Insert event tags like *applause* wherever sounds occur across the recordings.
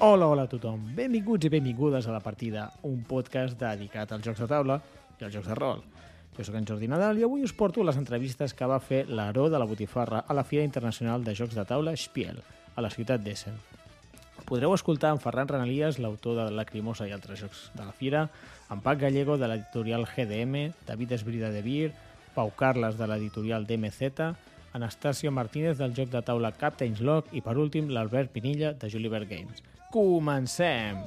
Hola, hola a tothom. Benvinguts i benvingudes a La Partida, un podcast dedicat als jocs de taula i als jocs de rol. Jo sóc en Jordi Nadal i avui us porto les entrevistes que va fer l'Aró de la Botifarra a la Fira Internacional de Jocs de Taula Spiel, a la ciutat d'Essen. Podreu escoltar en Ferran Renalies, l'autor de Lacrimosa i altres jocs de la Fira, en Pac Gallego, de l'editorial GDM, David Esbrida de Vir, Pau Carles, de l'editorial DMZ, Anastasio Martínez, del joc de taula Captain's Log i, per últim, l'Albert Pinilla, de Juliver Games. Comencem!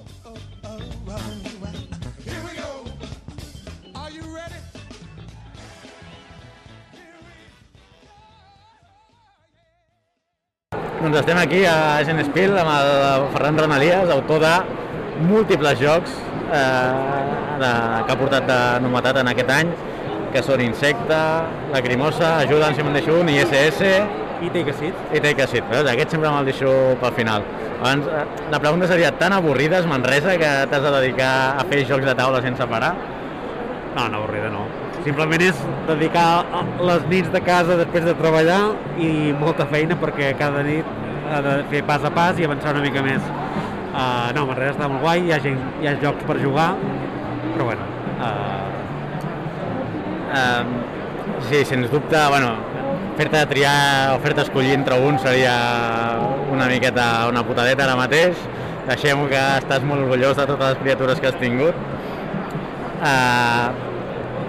Doncs estem aquí a Essen Spiel amb el Ferran Renalies, autor de múltiples jocs eh, de, que ha portat de novetat en aquest any, que són Insecte, Lacrimosa, Ajuda'm si me'n deixo un, ISS I Take a Seat. i Take a Seat. Veus? Aquest sempre me'l deixo pel final. Abans, eh, la pregunta seria, tan avorrida és Manresa que t'has de dedicar a fer jocs de taula sense parar? No, no, avorrida no. Simplement és dedicar a- les nits de casa després de treballar i molta feina perquè cada nit ha de fer pas a pas i avançar una mica més. Uh, no, Manresa està molt guai, hi ha, gent, hi ha jocs per jugar, però bueno, uh, Eh, sí, sens dubte, bueno, fer-te triar o fer-te escollir entre un seria una miqueta una putadeta ara mateix. Deixem que estàs molt orgullós de totes les criatures que has tingut. Eh,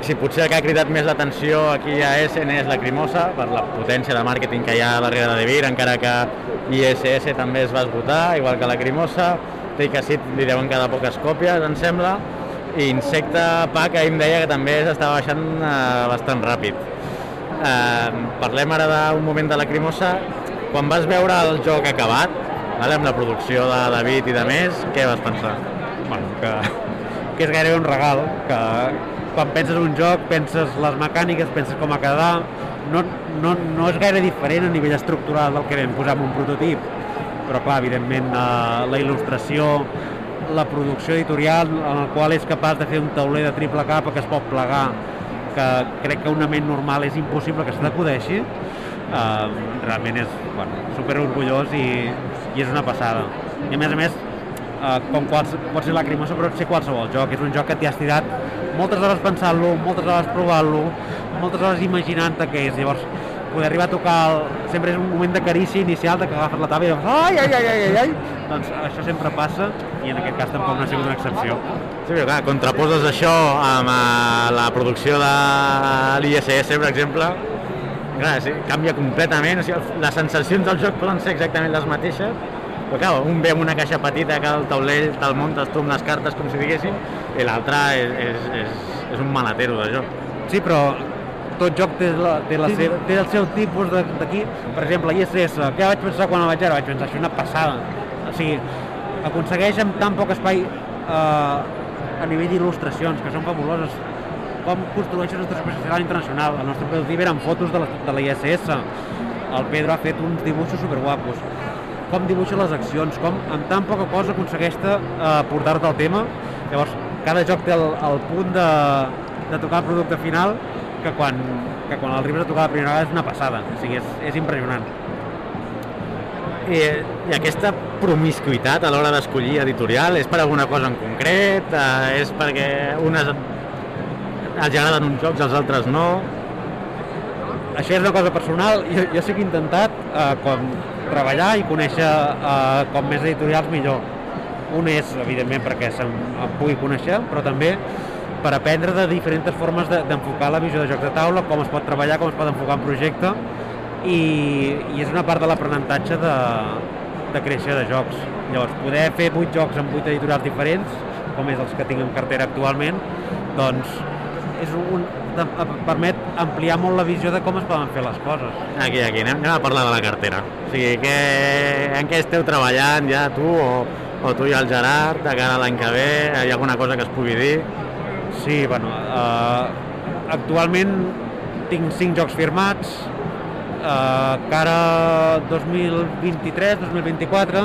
sí, potser el que ha cridat més l'atenció aquí a Essen és Lacrimosa, per la potència de màrqueting que hi ha darrere de Vir, encara que ISS també es va esgotar, igual que Lacrimosa. Take a Seat li deuen quedar poques còpies, em sembla. I Insecte Pack ahir em deia que també s'estava baixant eh, bastant ràpid. Eh, parlem ara d'un moment de Lacrimosa. Quan vas veure el joc acabat, vale, amb la producció de David i de més, què vas pensar? bueno, que, *laughs* que és gairebé un regal, que quan penses en un joc penses les mecàniques, penses com ha quedar, no, no, no és gaire diferent a nivell estructural del que vam posar en un prototip, però clar, evidentment eh, la il·lustració, la producció editorial en el qual és capaç de fer un tauler de triple capa que es pot plegar, que crec que una ment normal és impossible que se t'acudeixi, eh, realment és bueno, super orgullós i, i és una passada. I a més a més, eh, com quals, pot ser Lacrimosa, però pot ser qualsevol joc. És un joc que t'hi has tirat moltes hores pensant-lo, moltes hores provant-lo, moltes hores imaginant-te què és. Llavors, poder arribar a tocar... El... Sempre és un moment de carícia inicial, de que agafes la taula i dius ai, ai, ai, ai, ai, ai. Doncs això sempre passa i en aquest cas tampoc no ha sigut una excepció. Sí, però clar, contraposes això amb eh, la producció de l'ISS, per exemple, clar, sí, canvia completament, o sigui, les sensacions del joc poden ser exactament les mateixes, però clar, un ve amb una caixa petita que el taulell te'l muntes tu amb les cartes, com si diguéssim, i l'altre és, és, és, és un malatero de joc. Sí, però tot joc té, la, té, la seva, té el seu tipus d'aquí. Per exemple, ISS, què vaig pensar quan el vaig veure? Vaig pensar, això és una passada. O sigui, aconsegueix amb tan poc espai eh, a nivell d'il·lustracions, que són fabuloses, com construeixes una exposició internacional. El nostre prototip eren fotos de la, de la ISS. El Pedro ha fet uns dibuixos superguapos. Com dibuixa les accions, com amb tan poca cosa aconsegueix eh, portar-te al tema. Llavors, cada joc té el, el punt de, de tocar el producte final que quan, que quan el arribes a tocar la primera vegada és una passada, o sigui, és, és impressionant. I, I aquesta promiscuitat a l'hora d'escollir editorial és per alguna cosa en concret? Eh, és perquè unes els agraden uns jocs, els altres no? Això és una cosa personal, jo, jo sí que he intentat eh, com treballar i conèixer eh, com més editorials millor. Un és, evidentment, perquè em pugui conèixer, però també per aprendre de diferents formes de- d'enfocar la visió de jocs de taula, com es pot treballar, com es pot enfocar un projecte, i, i és una part de l'aprenentatge de, de creació de jocs. Llavors, poder fer vuit jocs amb vuit editorials diferents, com és els que tinc en cartera actualment, doncs és un, em permet ampliar molt la visió de com es poden fer les coses. Aquí, aquí, anem, anem a parlar de la cartera. O sigui, que, en què esteu treballant ja tu o, o tu i el Gerard de cara a l'any que ve? Hi ha alguna cosa que es pugui dir? Sí, bueno, uh, actualment tinc cinc jocs firmats, uh, cara 2023, 2024,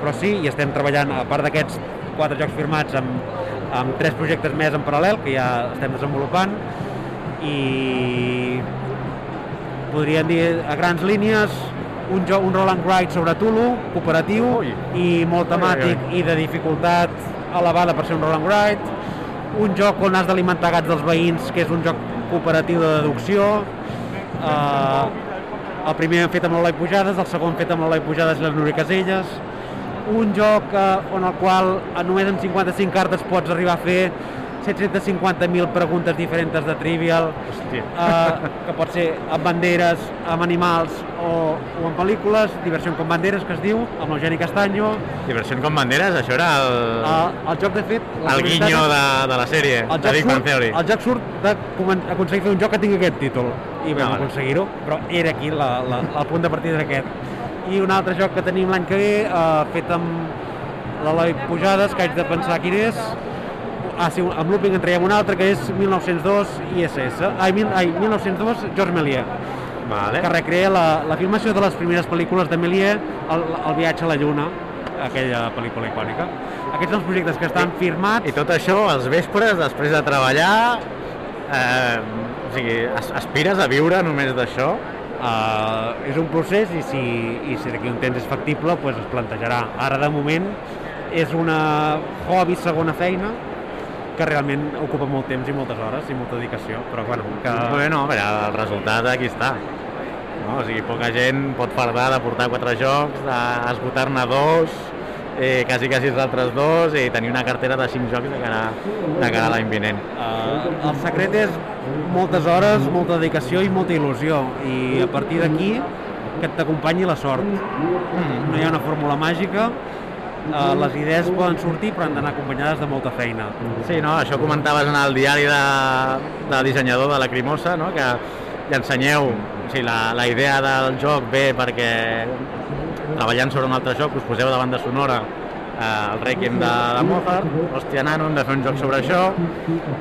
però sí, i estem treballant, a part d'aquests quatre jocs firmats, amb, amb tres projectes més en paral·lel, que ja estem desenvolupant, i podríem dir a grans línies un, joc, un roll and ride sobre Tulu, cooperatiu Ui. i molt temàtic i de dificultat elevada per ser un roll and ride. Un joc on has d'alimentar gats dels veïns, que és un joc cooperatiu de deducció. Uh, el primer fet amb l'Eloi Pujades, el segon fet amb l'Eloi Pujades i les Núria Caselles. Un joc eh, on el qual eh, només amb 55 cartes pots arribar a fer 750.000 preguntes diferents de Trivial, Hòstia. eh, que pot ser amb banderes, amb animals o, o amb pel·lícules, Diversió com banderes, que es diu, amb l'Eugeni Castanyo. Diversió con banderes, això era el, Eh, el joc, de fet... el guinyo de, de la sèrie, el de Big Bang Theory. el joc surt de comen- aconseguir fer un joc que tingui aquest títol i vam vale. aconseguir-ho, però era aquí la, la, el punt de partida era aquest. I un altre joc que tenim l'any que ve, eh, fet amb l'Eloi Pujades, que haig de pensar quin és, ah, sí, amb Looping en traiem un altre, que és 1902 ISS, ai, mil, ai 1902 Georges Méliès, Vale. que recrea la, la filmació de les primeres pel·lícules de Méliès, el, el viatge a la Lluna, aquella pel·lícula icònica. Aquests són els projectes que estan firmats I tot això als vespres, després de treballar, eh, o sigui, as- aspires a viure només d'això? Uh, és un procés i si, i si d'aquí un temps és factible pues es plantejarà. Ara de moment és una hobby segona feina que realment ocupa molt temps i moltes hores i molta dedicació, però bueno, que... Bueno, però el resultat aquí està. No? O sigui, poca gent pot fardar de portar quatre jocs, d'esgotar-ne dos, eh, quasi quasi els altres dos i tenir una cartera de cinc jocs de cara, de cara a l'any vinent. Uh, el secret és moltes hores, molta dedicació i molta il·lusió i a partir d'aquí que t'acompanyi la sort. Mm. No hi ha una fórmula màgica, uh, les idees poden sortir però han d'anar acompanyades de molta feina. Sí, no? això comentaves en el diari de, de dissenyador de la Crimosa, no? que li ensenyeu o sigui, la, la idea del joc ve perquè treballant sobre un altre joc us poseu de sonora eh, el Requiem de, de Mozart, hòstia nano, hem de fer un joc sobre això,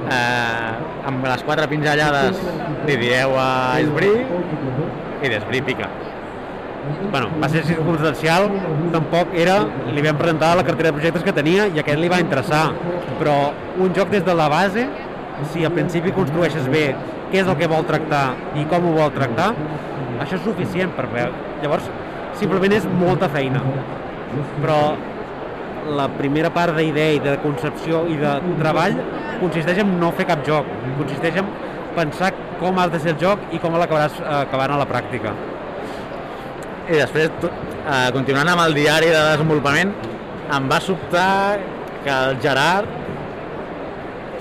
eh, amb les quatre pinzellades li dieu a Esbrí i d'Esbrí pica. Bueno, va ser circumstancial, tampoc era, li vam presentar la cartera de projectes que tenia i aquest li va interessar, però un joc des de la base, si al principi construeixes bé què és el que vol tractar i com ho vol tractar, això és suficient per veure. Llavors, simplement és molta feina, però la primera part d'idea i de concepció i de treball consisteix en no fer cap joc, consisteix en pensar com has de ser el joc i com l'acabaràs acabant a la pràctica. I després, eh, continuant amb el diari de desenvolupament, em va sobtar que el Gerard,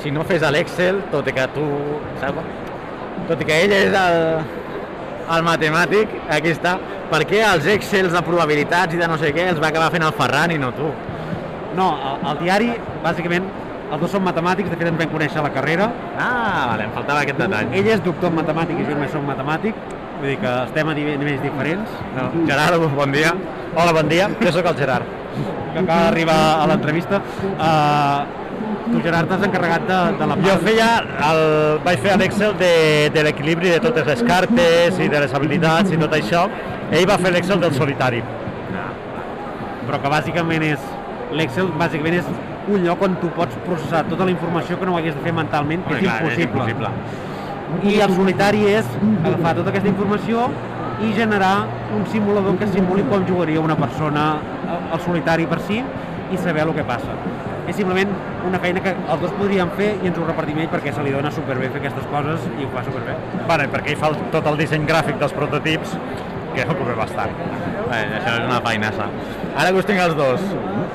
si no fes l'Excel, tot i que tu... Saps? Tot i que ell és el, el matemàtic, aquí està, per què els Excels de probabilitats i de no sé què els va acabar fent el Ferran i no tu? No, el, el diari, bàsicament, els dos són matemàtics, de fet ens vam conèixer a la carrera. Ah, vale, em faltava aquest detall. Ell és doctor en matemàtiques i jo només soc matemàtic, vull dir que estem a nive- nivells diferents. No. Gerard, bon dia. Hola, bon dia, jo sóc el Gerard, que acaba d'arribar a l'entrevista. Uh, tu, Gerard, t'has encarregat de, de la part... Jo feia el, vaig fer l'Excel de, de l'equilibri de totes les cartes i de les habilitats i tot això. Ell va fer l'Excel del solitari. però que bàsicament és l'Excel bàsicament és un lloc on tu pots processar tota la informació que no hagués de fer mentalment, que Home, és, clar, impossible. és impossible. I el solitari és agafar tota aquesta informació i generar un simulador que simuli com jugaria una persona al- al solitari per si i saber el que passa. És simplement una feina que els dos podríem fer i ens ho repartim ell perquè se li dona superbé fer aquestes coses i ho fa superbé. Vale, perquè ell fa el, tot el disseny gràfic dels prototips, que ocupa bastant. Bé, això és una feinassa. Ara que us tinc els dos,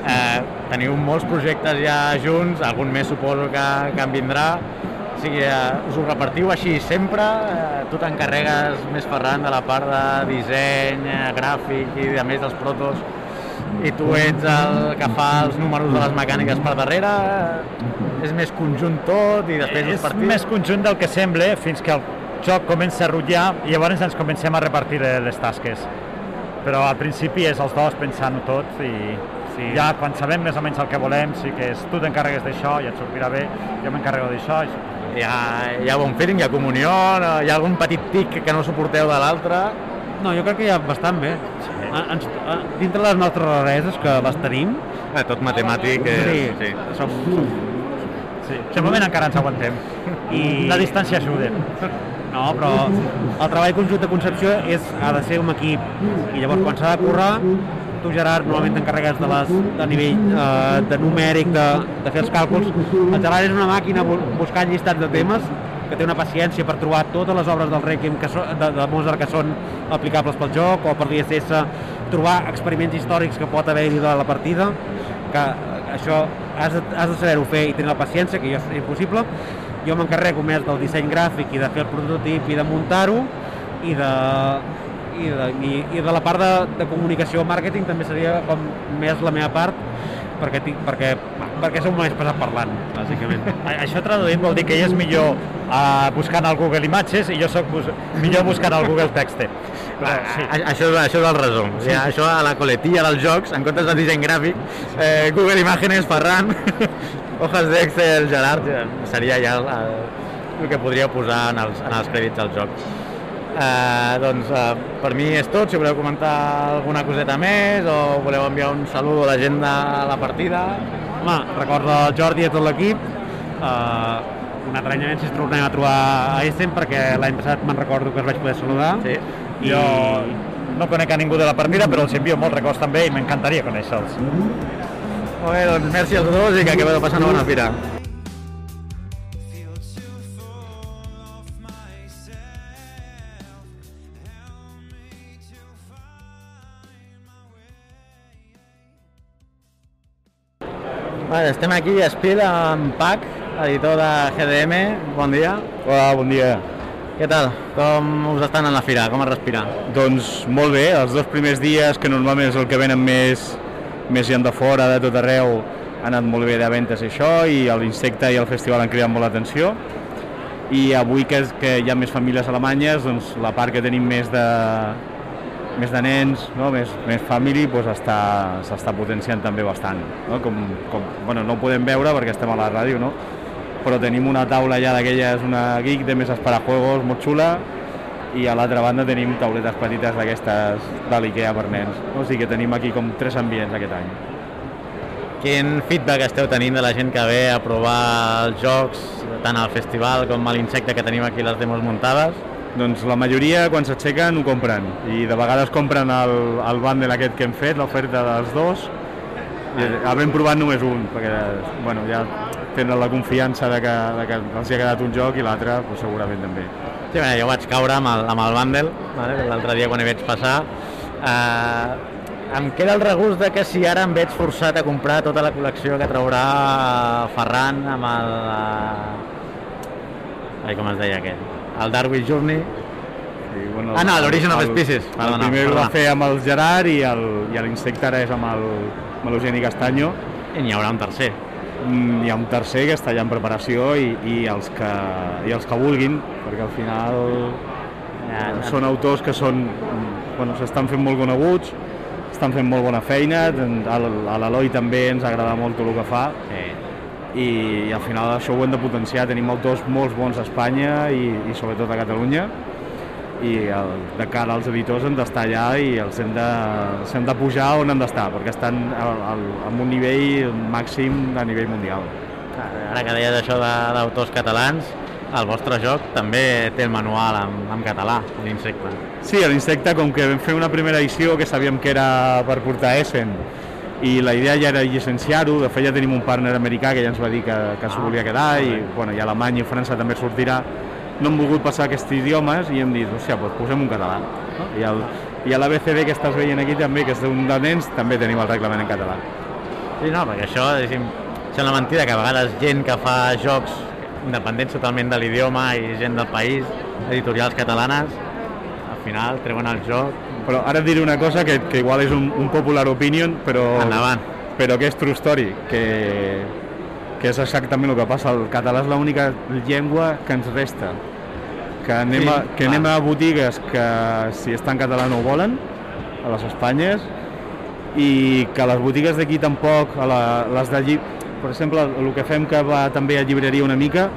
eh, teniu molts projectes ja junts, algun més suposo que, que en vindrà. O sigui, eh, us ho repartiu així sempre? Eh, tu t'encarregues més, Ferran, de la part de disseny, eh, gràfic i a més dels protos, i tu ets el que fa els números de les mecàniques per darrere? És més conjunt tot i després és partiu? més conjunt del que sembla fins que el joc comença a rutllar i llavors ens comencem a repartir les tasques. Però al principi és els dos pensant-ho tot i Sí. ja quan sabem més o menys el que volem, sí que és tu t'encarregues d'això i et sortirà bé, jo m'encarrego d'això. Hi ha, hi ha bon feeling, hi ha comunió, hi ha algun petit tic que no suporteu de l'altre? No, jo crec que ja bastant bé. A- Ens, dintre les nostres rareses, que les tenim, Eh, tot matemàtic és... sí, sí. som, som Sí, de moment encara ens aguantem. I- La distància ajuda. No, però el treball conjunt de concepció és, ha de ser un equip. I llavors, quan s'ha de currar, tu, Gerard, normalment t'encarregues de, les, de nivell eh, de numèric, de, de fer els càlculs. El Gerard és una màquina bu- buscant llistats de temes que té una paciència per trobar totes les obres del Requiem que so, de, de Mozart que són aplicables pel joc o per l'ISS, trobar experiments històrics que pot haver-hi de la partida, que eh, això has de, has de saber-ho fer i tenir la paciència, que jo és impossible. Jo m'encarrego més del disseny gràfic i de fer el prototip i de muntar-ho i de, i de, i, i de la part de, de comunicació màrqueting també seria com més la meva part perquè, tinc, perquè, perquè som més pesat parlant, bàsicament. *laughs* Això traduït vol dir que ell és millor uh, buscant al Google Imatges i jo sóc bus millor buscant al Google Texte. Però, *laughs* sí. A- Això, és, això és el resum. O sigui, això a la coletilla dels jocs, en comptes de disseny gràfic, eh, Google Imágenes, Ferran, *laughs* hojas d'Excel, Gerard, seria ja el, el que podria posar en els, en els crèdits del joc. Eh, doncs eh, per mi és tot, si voleu comentar alguna coseta més o voleu enviar un saludo a la gent de la partida. Home, recordo el Jordi i a tot l'equip. Uh, un altre any més si ens tornem a trobar a Essen perquè l'any passat me'n recordo que els vaig poder saludar. Sí. I... Jo no conec a ningú de la partida, però els envio molts records també i m'encantaria conèixer-los. Molt bé, doncs merci als dos i que acabeu de passar una bona fira. Vale, estem aquí a Spiel amb Pac, editor de GDM. Bon dia. Hola, bon dia. Què tal? Com us estan en la fira? Com es respira? Doncs molt bé, els dos primers dies, que normalment és el que venen més, més gent de fora, de tot arreu, ha anat molt bé de ventes i això, i l'insecte i el festival han cridat molt l'atenció. I avui que, és, que hi ha més famílies alemanyes, doncs la part que tenim més de, més de nens, no? més, més family, doncs està, s'està potenciant també bastant. No? Com, com, bueno, no ho podem veure perquè estem a la ràdio, no? però tenim una taula ja d'aquelles, una geek de mesas para juegos molt xula, i a l'altra banda tenim tauletes petites d'aquestes de l'IKEA per nens. O sigui que tenim aquí com tres ambients aquest any. Quin feedback esteu tenint de la gent que ve a provar els jocs, tant al festival com a l'insecte que tenim aquí les demos muntades? Doncs la majoria, quan s'aixequen, ho compren. I de vegades compren el, el bundle aquest que hem fet, l'oferta dels dos. I havent provat només un, perquè bueno, ja tenen la confiança de que, de que els hi ha quedat un joc i l'altre pues, segurament també. Sí, bé, jo vaig caure amb el, amb el bundle, vale? l'altre dia quan hi vaig passar. Eh, em queda el regust de que si ara em veig forçat a comprar tota la col·lecció que traurà Ferran amb el... Eh... Ai, com es deia aquest? El Darwin Journey. Sí, bueno, Ah, no, l'Origin of el- Species. El Perdona, primer ho perdona. va fer amb el Gerard i el, i l'insecte ara és amb el, l'Eugeni Castanyo. I n'hi haurà un tercer. Mm, Hi ha un tercer que està ja en preparació i, i, els, que, i els que vulguin, perquè al final Ja, eh, són autors que són, mm, bueno, s'estan fent molt coneguts, estan fent molt bona feina, a l'Eloi també ens agrada molt el que fa Sí. I, i al final això ho hem de potenciar, tenim autors molt bons a Espanya i, i sobretot a Catalunya i el, de cara als editors hem d'estar allà i els hem de, els hem de pujar on han d'estar, perquè estan al, al, amb un nivell màxim a nivell mundial. Ara que deies això de- d'autors catalans, el vostre joc també té el manual en, en català, l'insecte. Sí, l'insecte, com que vam fer una primera edició que sabíem que era per portar Essen i la idea ja era llicenciar-ho, de fet ja tenim un partner americà que ja ens va dir que, que s'ho volia quedar i, bueno, i Alemanya i França també sortirà no hem volgut passar aquests idiomes i hem dit, hòstia, doncs posem un català. No? I, el, I a l'ABCD que estàs veient aquí també, que és d'un de nens, també tenim el reglament en català. Sí, no, perquè això diguéssim, sembla mentida que a vegades gent que fa jocs independents totalment de l'idioma i gent del país, editorials catalanes, al final treuen el joc Però ara et diré una cosa que, que igual és un, un popular opinion, però, endavant. però que és true story, que, que és exactament el que passa. El català és l'única llengua que ens resta. Que anem, a, que anem a botigues que si està en català no ho volen, a les Espanyes, i que les botigues d'aquí tampoc, a la, les de llib... per exemple, el que fem que va també a llibreria una mica,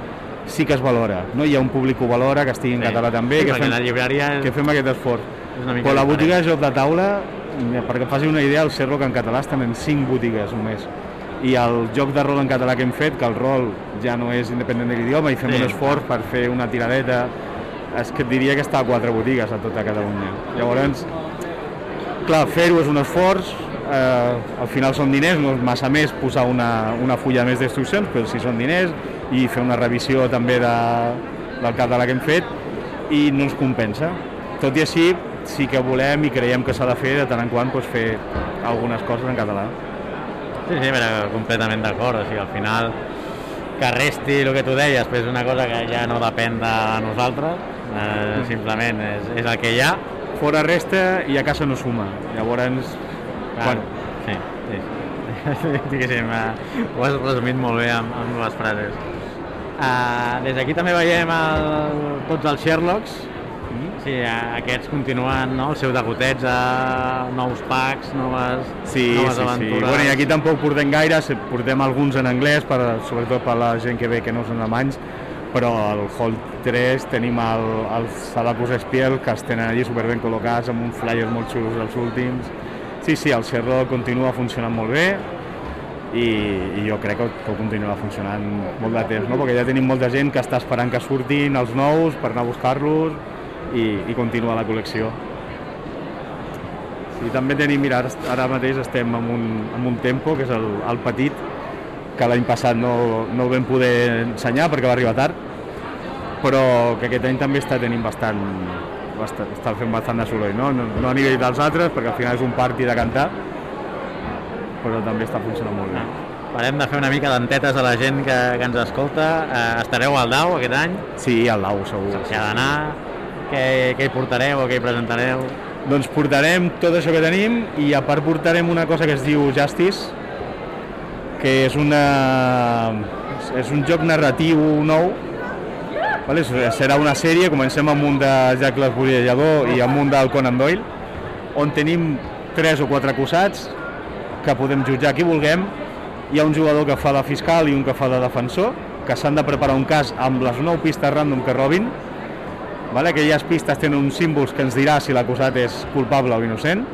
sí que es valora. No? Hi ha un públic que ho valora, que estigui en Sí. català també, Sí, que, fem, la llibreria que fem aquest esforç. És una mica Però la botiga de joc de taula, perquè faci una idea, el Serroc en català estan en 5 botigues només. I el joc de rol en català que hem fet, que el rol ja no és independent de l'idioma, i fem Sí. un esforç per fer una tiradeta és que diria que està a quatre botigues a tota Catalunya. Llavors, clar, fer-ho és un esforç, eh, al final són diners, no és massa més posar una, una fulla més d'instruccions, però si són diners, i fer una revisió també de, del català que hem fet, i no ens compensa. Tot i així, sí que volem i creiem que s'ha de fer de tant en quant doncs, fer algunes coses en català. Sí, sí, però completament d'acord. O sigui, al final, que resti el que tu deies, però és una cosa que ja no depèn de nosaltres, eh, simplement és, és el que hi ha. Fora resta i a casa no suma. Llavors, Clar, bueno, sí, sí. *laughs* Diguéssim, eh, ho has resumit molt bé amb, amb les frases. Uh, des d'aquí també veiem el, tots els Sherlocks, Sí, aquests continuen no, el seu degoteig a nous packs, noves, Sí, noves sí, sí. aventures. Bueno, I aquí tampoc portem gaire, portem alguns en anglès, per, sobretot per la gent que ve que no són alemanys, però al Hall 3 tenim el, els Salacus Spiel, que es tenen allí superben col·locats, amb uns flyers molt xulos dels últims. Sí, sí, el Cerro continua funcionant molt bé i, i jo crec que, que continuarà funcionant molt de temps, no? perquè ja tenim molta gent que està esperant que surtin els nous per anar a buscar-los i, i continuar la col·lecció. Sí, també tenim, mira, ara, mateix estem en un, en un tempo, que és el, el petit, que l'any passat no, no el vam poder ensenyar perquè va arribar tard, però que aquest any també està tenint bastant, bastant està fent bastant de soroll, no? no? No a nivell dels altres, perquè al final és un party de cantar, però també està funcionant molt bé. Farem de fer una mica d'entetes a la gent que, que ens escolta. Eh, estareu al DAU aquest any, Sí, al Lau, segur. s'hi ha d'anar. Què, què hi portareu o què hi presentareu? Doncs portarem tot això que tenim i a part portarem una cosa que es diu Justice, que és una és un joc narratiu nou vale? serà una sèrie, comencem amb un de Jack l'Esburillador i amb un del Conan Doyle on tenim tres o quatre acusats que podem jutjar qui vulguem hi ha un jugador que fa de fiscal i un que fa de defensor que s'han de preparar un cas amb les nou pistes random que robin vale? aquelles pistes tenen uns símbols que ens dirà si l'acusat és culpable o innocent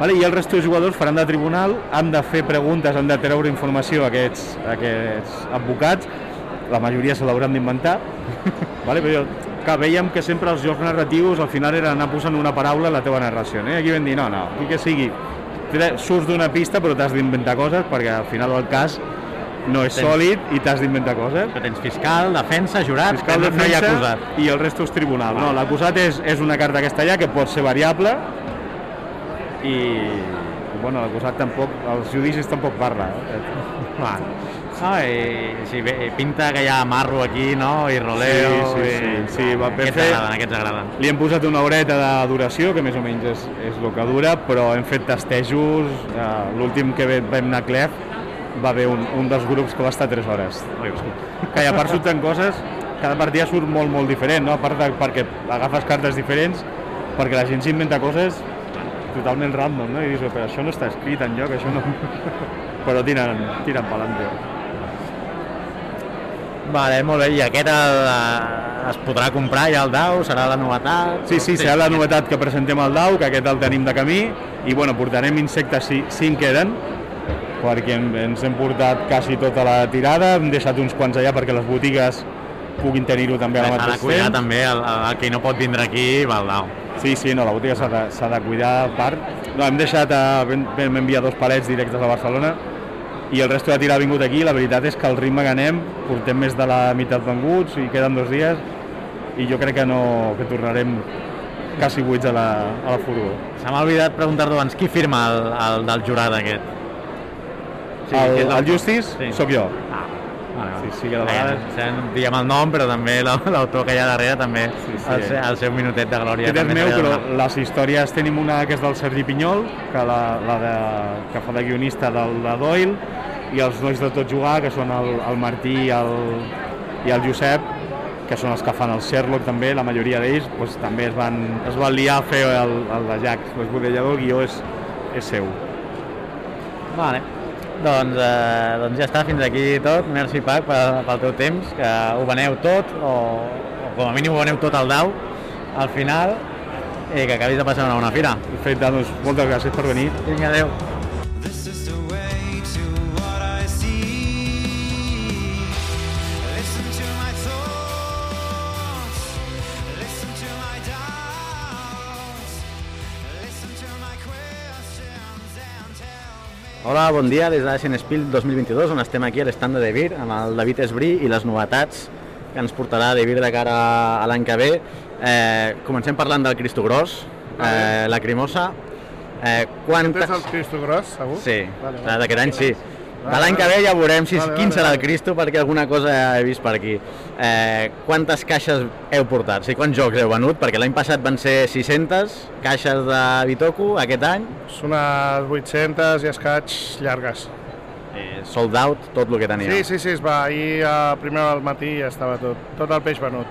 vale? i el resto de jugadors faran de tribunal han de fer preguntes, han de treure informació a aquests, a aquests advocats la majoria se l'hauran d'inventar *laughs* vale? però que veiem que sempre els jocs narratius al final era anar posant una paraula a la teva narració i aquí vam dir no, no, aquí que sigui surts d'una pista però t'has d'inventar coses perquè al final el cas no és Tens- sòlid i t'has d'inventar coses Que tens fiscal, defensa, jurat, fiscal que no, hi ha defensa acusat. i el resto és tribunal. No, l'acusat és, és una carta castellà que pot ser variable i, bueno, l'acusat tampoc, els judicis tampoc parla. Eh? No, i, sí, bé, pinta que hi ha marro aquí, no? I roleo. Sí, sí, i... sí, sí, va ben aquests fer. agraden, aquests agraden. Li hem posat una horeta de duració, que més o menys és, és el que dura, però hem fet testejos. Eh, L'últim que vam anar a Clef va haver un, un dels grups que va estar 3 hores. Que i a part surten coses, cada partida surt molt, molt diferent, no? a part de, perquè agafes cartes diferents, perquè la gent s'inventa coses totalment random, no? I dius, però això no està escrit en lloc, això no... *laughs* però tiren, tiren pelante. Vale, molt bé. I aquest el, eh, es podrà comprar ja al DAU? Serà la novetat? Sí, sí, serà la novetat que presentem al DAU, que aquest el tenim de camí, i bueno, portarem insectes si, si en queden, perquè ens hem portat quasi tota la tirada, hem deixat uns quants allà perquè les botigues puguin tenir-ho també al S'ha de mateix cuidar temps. també, el, el que no pot vindre aquí va al DAU. Sí, sí, no, la botiga s'ha de, de cuidar a part. No, hem deixat, a, vam, vam enviar dos palets directes a Barcelona i el resto de tir ha vingut aquí. La veritat és que el ritme que anem, portem més de la meitat venguts i queden dos dies i jo crec que no que tornarem quasi buits a la, a la furgó. Se m'ha oblidat preguntar-te abans, qui firma el, el del jurat aquest? Sí, el, és el Justice Sí. sóc jo. Ah, vale. Sí, sí que de vegades... Eh, diem el nom, però també la- *laughs* l'autor que hi ha darrere també Sí, sí. El, seu, el seu minutet de glòria. Aquest és meu, però les històries tenim una que és del Sergi Pinyol, que, la, la de, que fa de guionista del de Doyle, i els nois de tot jugar, que són el, el Martí i el, i el Josep, que són els que fan el Sherlock també, la majoria d'ells doncs, també es van, es van liar a fer el, el de Jack, l'esbudellador, el guió és, és seu. Vale. Doncs, eh, doncs ja està, fins aquí tot. Merci, Pac, pel, pel teu temps, que ho veneu tot, o, o com a mínim ho veneu tot al DAU, al final, i que acabis de passar una bona fira. Perfecte, doncs moltes gràcies per venir. Vinga, adeu. Hola, bon dia des d'Asian Spiel 2022, on estem aquí a l'estand de De Beer amb el David Esbrí i les novetats que ens portarà De Beer de cara a l'any que ve. Eh, comencem parlant del Cristo Gros, eh, la Crimosa. Eh, quantes... Tens el Cristo Gros, segur? Sí, Vale, vale. d'aquest any sí. De l'any que ve ja veurem si, Vale, quin vale, serà el. Cristo, perquè alguna cosa he vist per aquí. Eh, quantes caixes heu portat? O sigui, quants jocs heu venut? Perquè l'any passat van ser 600 caixes de Bitoku, aquest any Són unes 800 i escaig llargues. eh, sold out, tot el que tenia. Sí, sí, sí, es va. Ahir a primera del matí ja estava tot, tot el peix venut.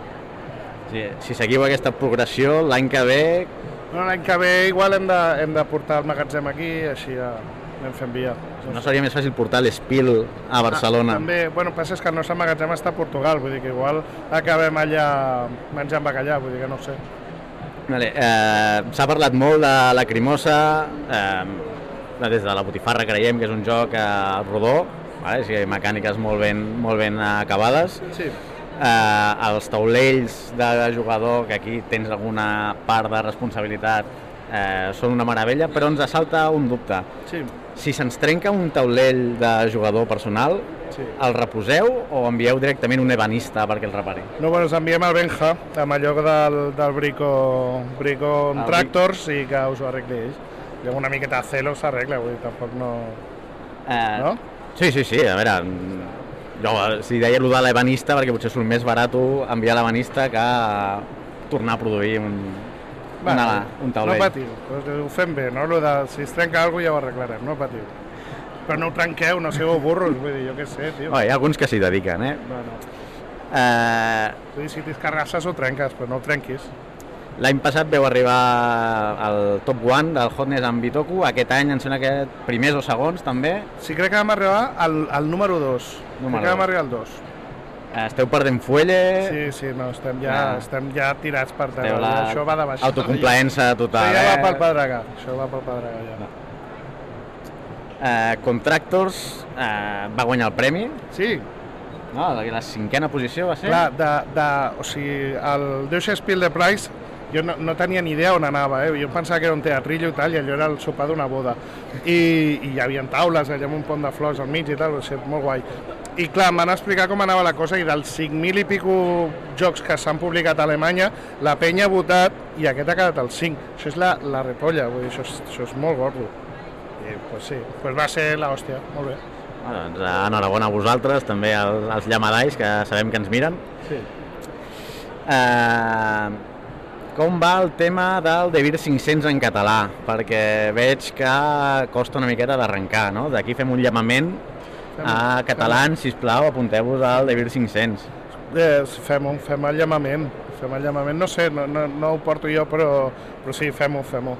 Sí, si seguiu aquesta progressió, l'any que ve No, L'any que ve igual hem de, hem de portar el magatzem aquí, així ja anem fent via. no seria més fàcil portar l'Espil a Barcelona. Ah, també, bueno, passa és que el nostre magatzem està a Portugal, vull dir que igual acabem allà menjant bacallà, vull dir que no sé. Vale, eh, S'ha parlat molt de la Crimosa, eh, des de la Botifarra creiem que és un joc eh, rodó, vale? o sigui, mecàniques molt ben, molt ben acabades. Sí, Eh, els taulells de jugador, que aquí tens alguna part de responsabilitat, eh, són una meravella, però ens assalta un dubte. sí, Si se'ns trenca un taulell de jugador personal, sí. el reposeu o envieu directament un ebanista perquè el repari? No, bueno, ens enviem al Benja, amb allò del, del Brico, Brico Ah, Tractors i que us ho arregli ells. I amb una miqueta de celo s'arregla, vull dir, tampoc no... Eh, No? Sí, sí, sí, a veure, jo si deia allò de l'ebanista perquè potser surt més barat enviar l'ebanista que tornar a produir un, una, un taulell. No patiu, doncs ho fem bé, no? Lo de, si es trenca alguna cosa ja ho arreglarem, no patiu. Però no ho trenqueu, no sigueu burros, vull dir, jo què sé, tio. Oh, hi ha alguns que s'hi dediquen, eh? Bueno, eh vull dir, si t'hi carrasses ho trenques, però no ho trenquis. L'any passat veu arribar al top 1 del Hotness amb Bitoku, aquest any em sembla que primers o segons també. Sí, crec que vam arribar al, al número 2. Número crec que vam arribar al 2. Esteu perdent fuelle, Sí, sí, no, estem ja, Ah. estem ja tirats per terra. esteu la ja, Això va de baix. autocomplaença Això total. ja va eh? pel Pedregà, això va pel Pedregà, ja. Eh, Contractors eh, va guanyar el premi, Sí, no? la, la cinquena posició va ser. Clar, de, de, o sigui, el Deutsche Spiel de Price jo no, no tenia ni idea on anava, eh? jo pensava que era un teatrillo i tal, i allò era el sopar d'una boda. I, I hi havia taules allà amb un pont de flors al mig i tal, va ser molt guai. I clar, em van explicar com anava la cosa i dels 5.000 i pico jocs que s'han publicat a Alemanya, la penya ha votat i aquest ha quedat al 5. Això és la, la repolla, vull dir, això és, això és molt gordo. I, pues sí, pues va ser l'hòstia, molt bé. Ah, doncs, eh, enhorabona a vosaltres, també al- als llamadais, que sabem que ens miren. Sí. Eh, com va el tema del Devir 500 en català? Perquè veig que costa una miqueta d'arrencar, no? D'aquí fem un llamament a catalans, si plau, apunteu-vos al Devir 500. Eh, fem, un, fem el llamament, fem el llamament, no sé, no, no, no ho porto jo, però, però sí, fem-ho, fem-ho.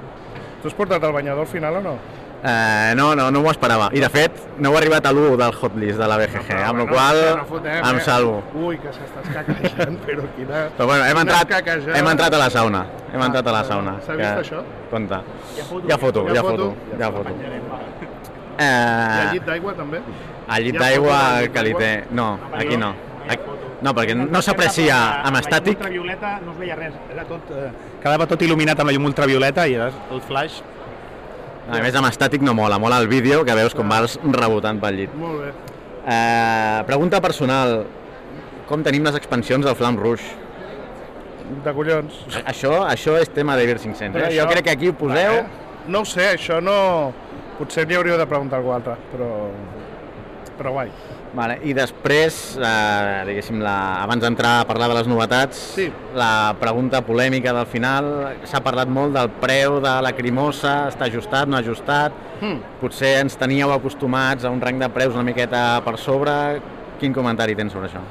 Tu has portat el banyador al final o no? Eh, no, no, no m'ho esperava. I de fet, no heu arribat a l'1 del hotlist de la BGG, amb la qual no fotem, em eh? salvo. Ui, que s'estàs caquejant, *laughs* però quina... Però bueno, hem entrat, caquejada. hem entrat a la sauna. Hem Ah, entrat a la sauna. s'ha vist això? Compte. Ja foto, ja foto, Ja ja foto? foto. Ja foto. I Eh, el llit d'aigua també? el llit Hi ha d'aigua foto del llit que li té... No, aquí no. Aquí- No, perquè no s'aprecia amb estàtic. La llum ultravioleta no es veia res, era tot, eh, quedava tot il·luminat amb la llum ultravioleta i era el flash. A més, amb estàtic no mola, mola el vídeo que veus com vas rebotant pel llit. Molt bé. Eh, pregunta personal. Com tenim les expansions del Flam Rouge? De collons. Això, això és tema de Vir 500. Però Eh? Jo això- crec que aquí ho poseu... Eh? No ho sé, això no... Potser li hauríeu de preguntar a algú altre, però... Però guai. Vale, I després, eh, diguéssim, la, abans d'entrar a parlar de les novetats, Sí. la pregunta polèmica del final, s'ha parlat molt del preu de la Crimosa, està ajustat, no ajustat, Hmm. potser ens teníeu acostumats a un rang de preus una miqueta per sobre, quin comentari tens sobre això?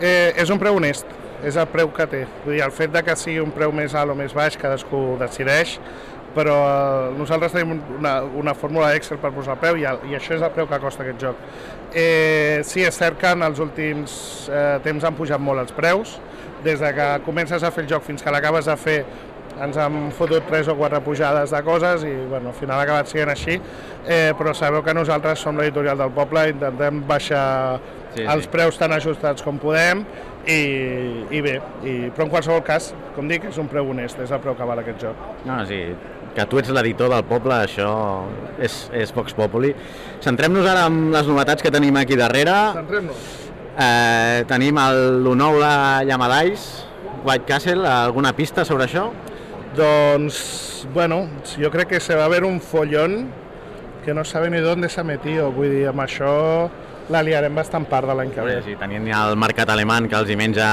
Eh, és un preu honest, és el preu que té. Vull dir, el fet de que sigui un preu més alt o més baix, cadascú decideix, però eh, nosaltres tenim una, una fórmula Excel per posar preu i, i això és el preu que costa aquest joc. Eh, sí, és cert que en els últims eh, temps han pujat molt els preus, des de que comences a fer el joc fins que l'acabes de fer ens han fotut tres o quatre pujades de coses i bueno, al final ha acabat sent així, eh, però sabeu que nosaltres som l'editorial del poble, intentem baixar Sí, sí, sí. els preus tan ajustats com podem i, i bé, i, però en qualsevol cas, com dic, és un preu honest, és el preu que val aquest joc. No, sí, que tu ets l'editor del poble, això és, és Vox Populi. Centrem-nos ara en les novetats que tenim aquí darrere. Centrem-nos. Eh, tenim el, lo nou de Llamadais, White Castle, alguna pista sobre això? Doncs, bueno, jo crec que se va haver un follón que no sabe ni dónde s'ha metido. Vull dir, amb això la liarem bastant part de l'any que ve. Sí, tenint ja el mercat alemany que els hi menja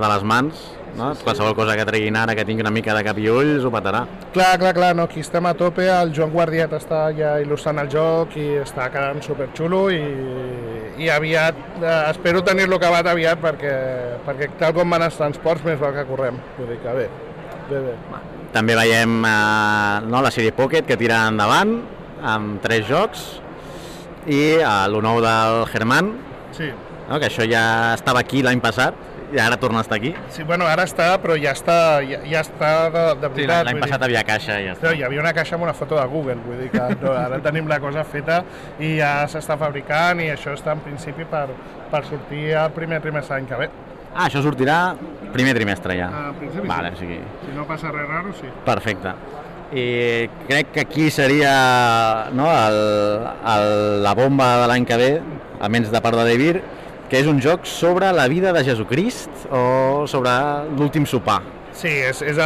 de les mans, no? qualsevol cosa que treguin ara que tingui una mica de cap i ulls ho patarà. Clar, clar, clar, no, aquí estem a tope, el Joan Guardiat està ja il·lustrant el joc i està quedant superxulo i, i aviat, eh, espero tenir-lo acabat aviat perquè, perquè tal com van els transports més val que correm, vull dir que bé, bé, bé. També veiem eh, no, la sèrie Pocket que tira endavant amb tres jocs i eh, el nou del Germán, Sí, no, que això ja estava aquí l'any passat i ara torna a estar aquí. sí, bueno, ara està, però ja està, ja, ja està de, de Sí, veritat. l'any vull passat dir, havia caixa i ja està. Hi havia una caixa amb una foto de Google, vull dir que no, ara tenim la cosa feta i ja s'està fabricant i això està en principi per, per sortir al primer trimestre l'any que ve. Ah, això sortirà primer trimestre ja. Ah, principi vale, sí. o sigui, Si no passa res raro, sí. perfecte. I crec que aquí seria no, el, el, la bomba de l'any que ve, almenys de part de Devir, que és un joc sobre la vida de Jesucrist o sobre l'últim sopar. Sí, és, és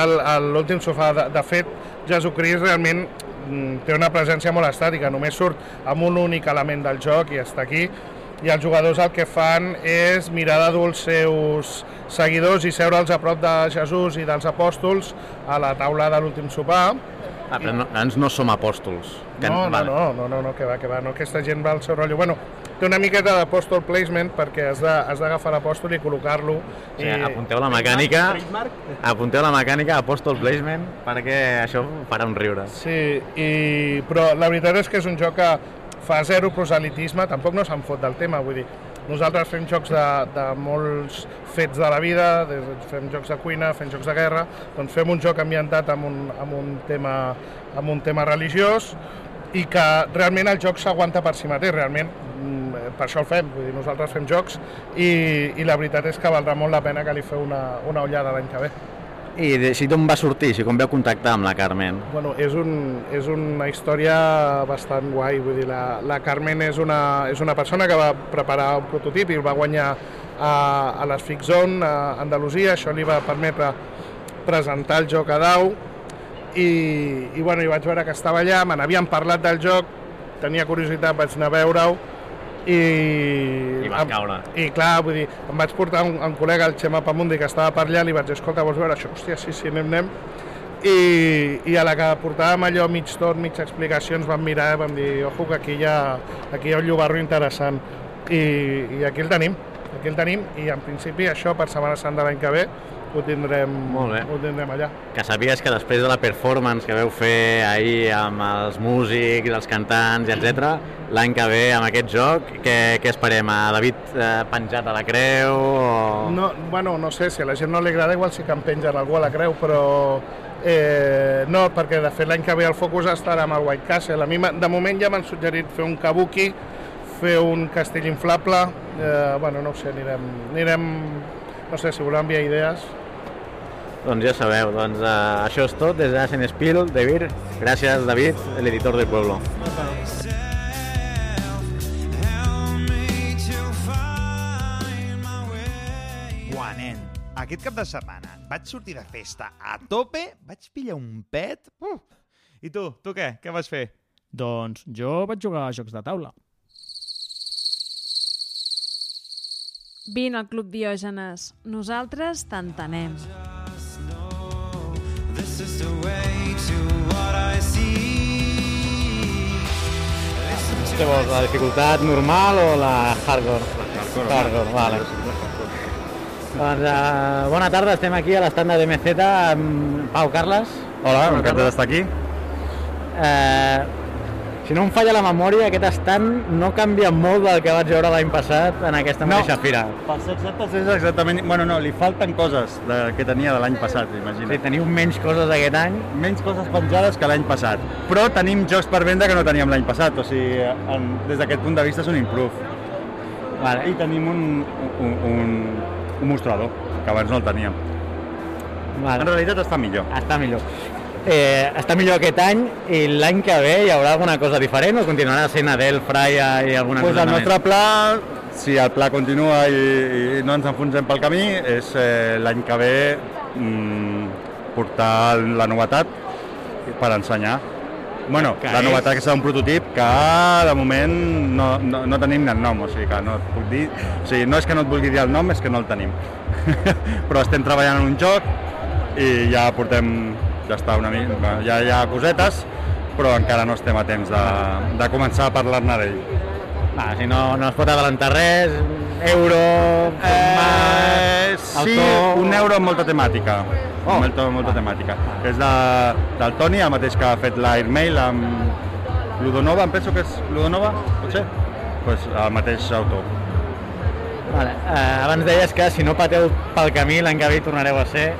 l'últim sofà. De, de fet, Jesucrist realment mm, té una presència molt estàtica, només surt amb un únic element del joc i està aquí, i els jugadors el que fan és mirar de dur els seus seguidors i seure'ls a prop de Jesús i dels apòstols a la taula de l'últim sopar. Ah, però no, ens no som apòstols. Que- No, no, vale. no, no, no, no, que va, que va, no, aquesta gent va al seu rotllo. Bueno, té una miqueta d'apòstol placement perquè has de- has d'agafar l'apòstol i col·locar-lo. O sigui, apunteu la mecànica, apunteu la mecànica Apostle Placement perquè això farà un riure. Sí, i, però la veritat és que és un joc que fa zero proselitisme, tampoc no se'n fot del tema, vull dir, nosaltres fem jocs de, de molts fets de la vida, des, fem jocs de cuina, fem jocs de guerra, doncs fem un joc ambientat amb un, amb un, tema, amb un tema religiós i que realment el joc s'aguanta per si mateix, realment mm, per això el fem, vull dir, nosaltres fem jocs i, i la veritat és que valdrà molt la pena que li feu una, una ullada l'any que ve. I si d'on va sortir, si com veu contactar amb la Carmen? Bueno, és, un, és una història bastant guai, vull dir, la, la Carmen és una, és una persona que va preparar un prototip i el va guanyar a, a les Fix Zone, a Andalusia, això li va permetre presentar el joc a Dau. I, i, bueno, i vaig veure que estava allà, me n'havien parlat del joc, tenia curiositat, vaig anar a veure-ho i... I vas caure. I clar, vull dir, em vaig portar un, un col·lega, el Xema Pamundi, que estava per allà, li vaig dir, escolta, vols veure això? Hòstia, sí, sí, anem, anem. I, I a la que portàvem allò mig tot, mig explicacions, vam mirar i vam dir, ojo, que aquí hi ha, aquí hi ha un llobarro interessant. I, I aquí el tenim, aquí el tenim, i en principi això per Setmana Santa l'any que ve ho tindrem, Molt bé. ho tindrem allà. Que sàpigues que després de la performance que veu fer ahir amb els músics, els cantants, etc, l'any que ve amb aquest joc, què, què esperem? A David eh, penjat a la creu? O... No, bueno, no sé, si a la gent no li agrada, igual sí que em pengen algú a la creu, però eh, no, perquè de fet l'any que ve el focus estarà amb el White Castle. A mi, de moment ja m'han suggerit fer un kabuki, fer un castell inflable, eh, bueno, no ho sé, anirem, anirem, no sé, si voleu enviar idees. Doncs ja sabeu, doncs eh, això és tot des d'Asen Spiel, de Vir. Gràcies, David, l'editor del Pueblo. Nen, aquest cap de setmana vaig sortir de festa a tope, vaig pillar un pet... Uh. I tu, tu què? Què vas fer? Doncs jo vaig jugar a jocs de taula. Vine al Club Diògenes. Nosaltres t'entenem. This is the way to what I see. Què vols, la dificultat normal o la hardcore? La hardcore. vale. Doncs uh, bona tarda, estem aquí a l'estand de DMZ amb Pau Carles. Hola, Bona encantat d'estar aquí. Eh, si no em falla la memòria, aquest estand no canvia molt del que vaig veure l'any passat en aquesta No. mateixa fira. Per ser exactes és exactament... Bueno, no, li falten coses de, que tenia de l'any passat, imagina't. Sí, teniu menys coses aquest any. menys coses penjades que l'any passat. Però tenim jocs per venda que no teníem l'any passat, o sigui, en, des d'aquest punt de vista és un improve. Vale. I tenim un, un, un, un mostrador, que abans no el teníem. Vale. En realitat està millor. Està millor. Eh, està millor aquest any i l'any que ve hi haurà alguna cosa diferent o continuarà sent Adel, Fraia i alguna Pues cosa el més? nostre pla, si el pla continua i, i no ens enfonsem pel camí, és eh, l'any que ve mm, portar la novetat per ensenyar. Bueno, Que la és? novetat que serà un prototip que de moment no, no, no tenim ni el nom, o sigui que no et puc dir... O sigui, no és que no et vulgui dir el nom, és que no el tenim. *laughs* Però estem treballant en un joc i ja portem, ja està una mica, ja hi ha cosetes, però encara no estem a temps de, de començar a parlar-ne d'ell. Va, si no, no es pot adelantar res, euro, format, Eh, sí, autor... un euro amb molta temàtica. Oh. Molta, molta temàtica. És de, del Toni, el mateix que ha fet l'Airmail amb Ludonova, em penso que és Ludonova, potser? Pues el mateix autor. Vale. Eh, abans deies que si no pateu pel camí l'any que ve tornareu a ser.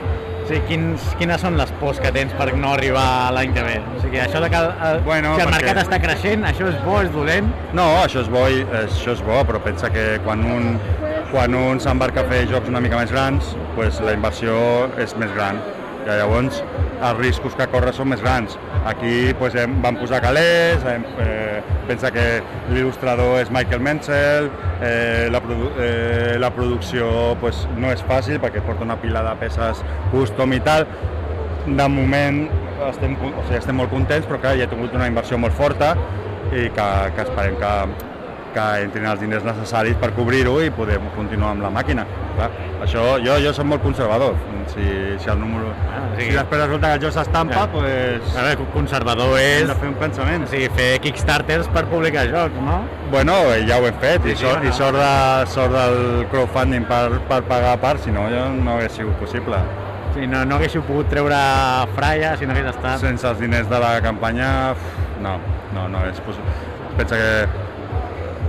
Sigui, quins, quines són les pors que tens per no arribar l'any que ve? O sigui, això de que el, Bueno, que el perquè- mercat està creixent, això és bo, és dolent? No, això és bo, i- això és bo, però pensa que quan un, quan un s'embarca a fer jocs una mica més grans, pues la inversió és més gran. I llavors els riscos que corre són més grans. Aquí pues, hem, vam posar calés, hem, eh, pensa que l'il·lustrador és Michael Menzel, eh, la, produ eh, la producció pues, no és fàcil perquè porta una pila de peces custom i tal, de moment estem, o sigui, estem molt contents, però clar, ja he tingut una inversió molt forta i que, que esperem que, que entrin els diners necessaris per cobrir-ho i poder continuar amb la màquina. Clar, això, jo, jo soc molt conservador. Si, si el número... Ah, sí. Si després resulta que el joc s'estampa, Ja. pues... A veure, conservador és... Hem de fer un pensament. O sigui, fer kickstarters per publicar jocs, no? Bueno, eh, ja ho hem fet, Sí, i, sí, sort, bueno. i sort, de, sort del crowdfunding per, per pagar a part, si no, jo no hagués sigut possible. Sigui, no, no haguéssiu pogut treure Fraia si no hagués estat... Sense els diners de la campanya, no, no, no és possible. Pensa que,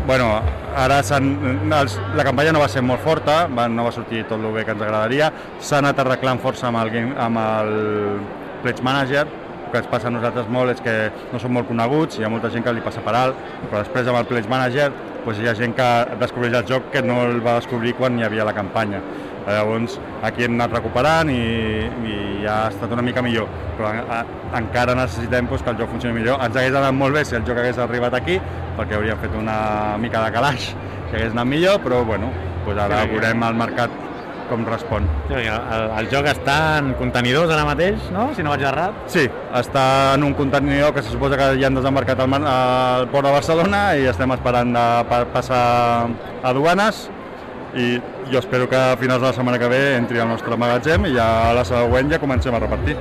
bueno, ara els, la campanya no va ser molt forta, va, no va sortir tot el bé que ens agradaria, s'ha anat arreglant força amb el, game, amb el Pledge Manager, el que ens passa a nosaltres molt és que no som molt coneguts, hi ha molta gent que li passa per alt, però després amb el Pledge Manager doncs hi ha gent que descobreix el joc que no el va descobrir quan hi havia la campanya. Llavors, aquí hem anat recuperant i, i ja ha estat una mica millor, però a, a, encara necessitem doncs, que el joc funcioni millor. Ens hagués anat molt bé si el joc hagués arribat aquí, perquè hauríem fet una mica de calaix, que hagués anat millor, però bueno, doncs ara Sí, veurem el mercat com respon. Sí, el, el joc està en contenidors ara mateix, no? Si no vaig errat. Sí, està en un contenidor que se suposa que ja han desembarcat al, mar- al port de Barcelona i estem esperant de pa passar a aduanes i jo espero que a finals de la setmana que ve entri al nostre magatzem i ja a la següent ja comencem a repartir.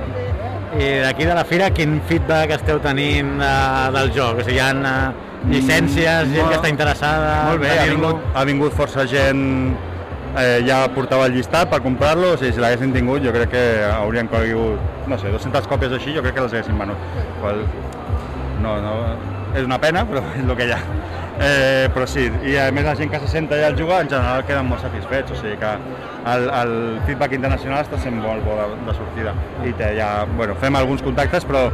I d'aquí de la fira, quin feedback esteu tenint uh, del joc? O sigui, hi ha uh, llicències, gent molt- que està interessada Molt bé, ha vingut, ha vingut força gent eh, ja portava el llistat per comprar-lo, o sigui, si l'haguessin tingut jo crec que haurien conegut, no sé, 200 còpies així, jo crec que les haguessin venut. Qual... No, no, és una pena, però *laughs* és el que hi ha. Eh, però sí, i a més la gent que se senta allà al jugar en general queden molt satisfets, o sigui que el, el feedback internacional està sent molt bo de, de sortida. I té, ja, bueno, fem alguns contactes, però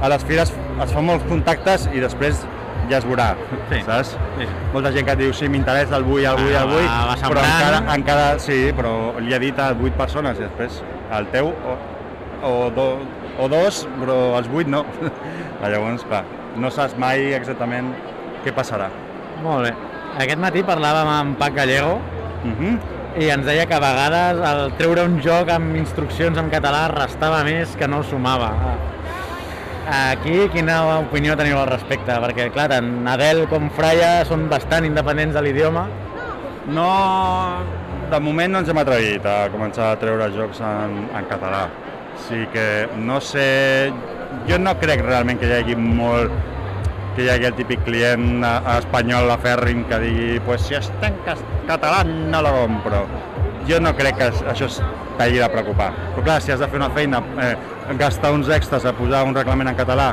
a les fires es fan molts contactes i després ja es veurà, Sí. saps? Sí. Molta gent que et diu, sí, m'interessa el vull, el vull, Ah, el vull, va- va però encara, encara, sí, però li ha dit a 8 persones i després el teu o, o, do, o dos, però els 8 no. *laughs* Llavors, clar, no saps mai exactament què passarà. Molt bé. Aquest matí parlàvem amb Pac Gallego Uh -huh. i ens deia que a vegades el treure un joc amb instruccions en català restava més que no sumava. Aquí, quina opinió teniu al respecte? Perquè, clar, tant Adel com Fraia són bastant independents de l'idioma. No, de moment no ens hem atrevit a començar a treure jocs en, en català. Sí que no sé, jo no crec realment que hi hagi molt que hi hagi el típic client a- a espanyol afèrrim que digui pues si està en català no lo compro. Jo no crec que això es t'hagi de preocupar. Però clar, si has de fer una feina, eh, gastar uns extras a posar un reglament en català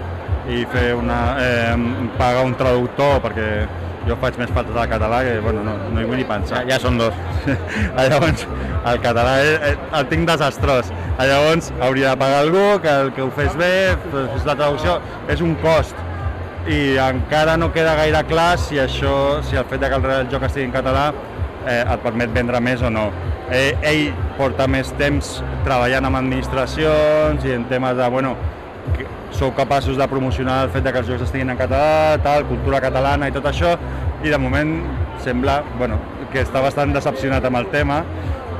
i fer una, eh, pagar un traductor perquè jo faig més falta de català que bueno, no, no hi vull ni pensar. Ja, ja són dos. *laughs* Llavors, el català eh, eh, el tinc desastrós. Llavors, hauria de pagar algú que, que ho fes bé, fes la traducció, és un cost. I encara no queda gaire clar si això, si el fet de que el, joc estigui en català eh, et permet vendre més o no. Eh, ell porta més temps treballant amb administracions i en temes de, bueno, que sou capaços de promocionar el fet de que els jocs estiguin en català, tal, cultura catalana i tot això, i de moment sembla bueno, que està bastant decepcionat amb el tema,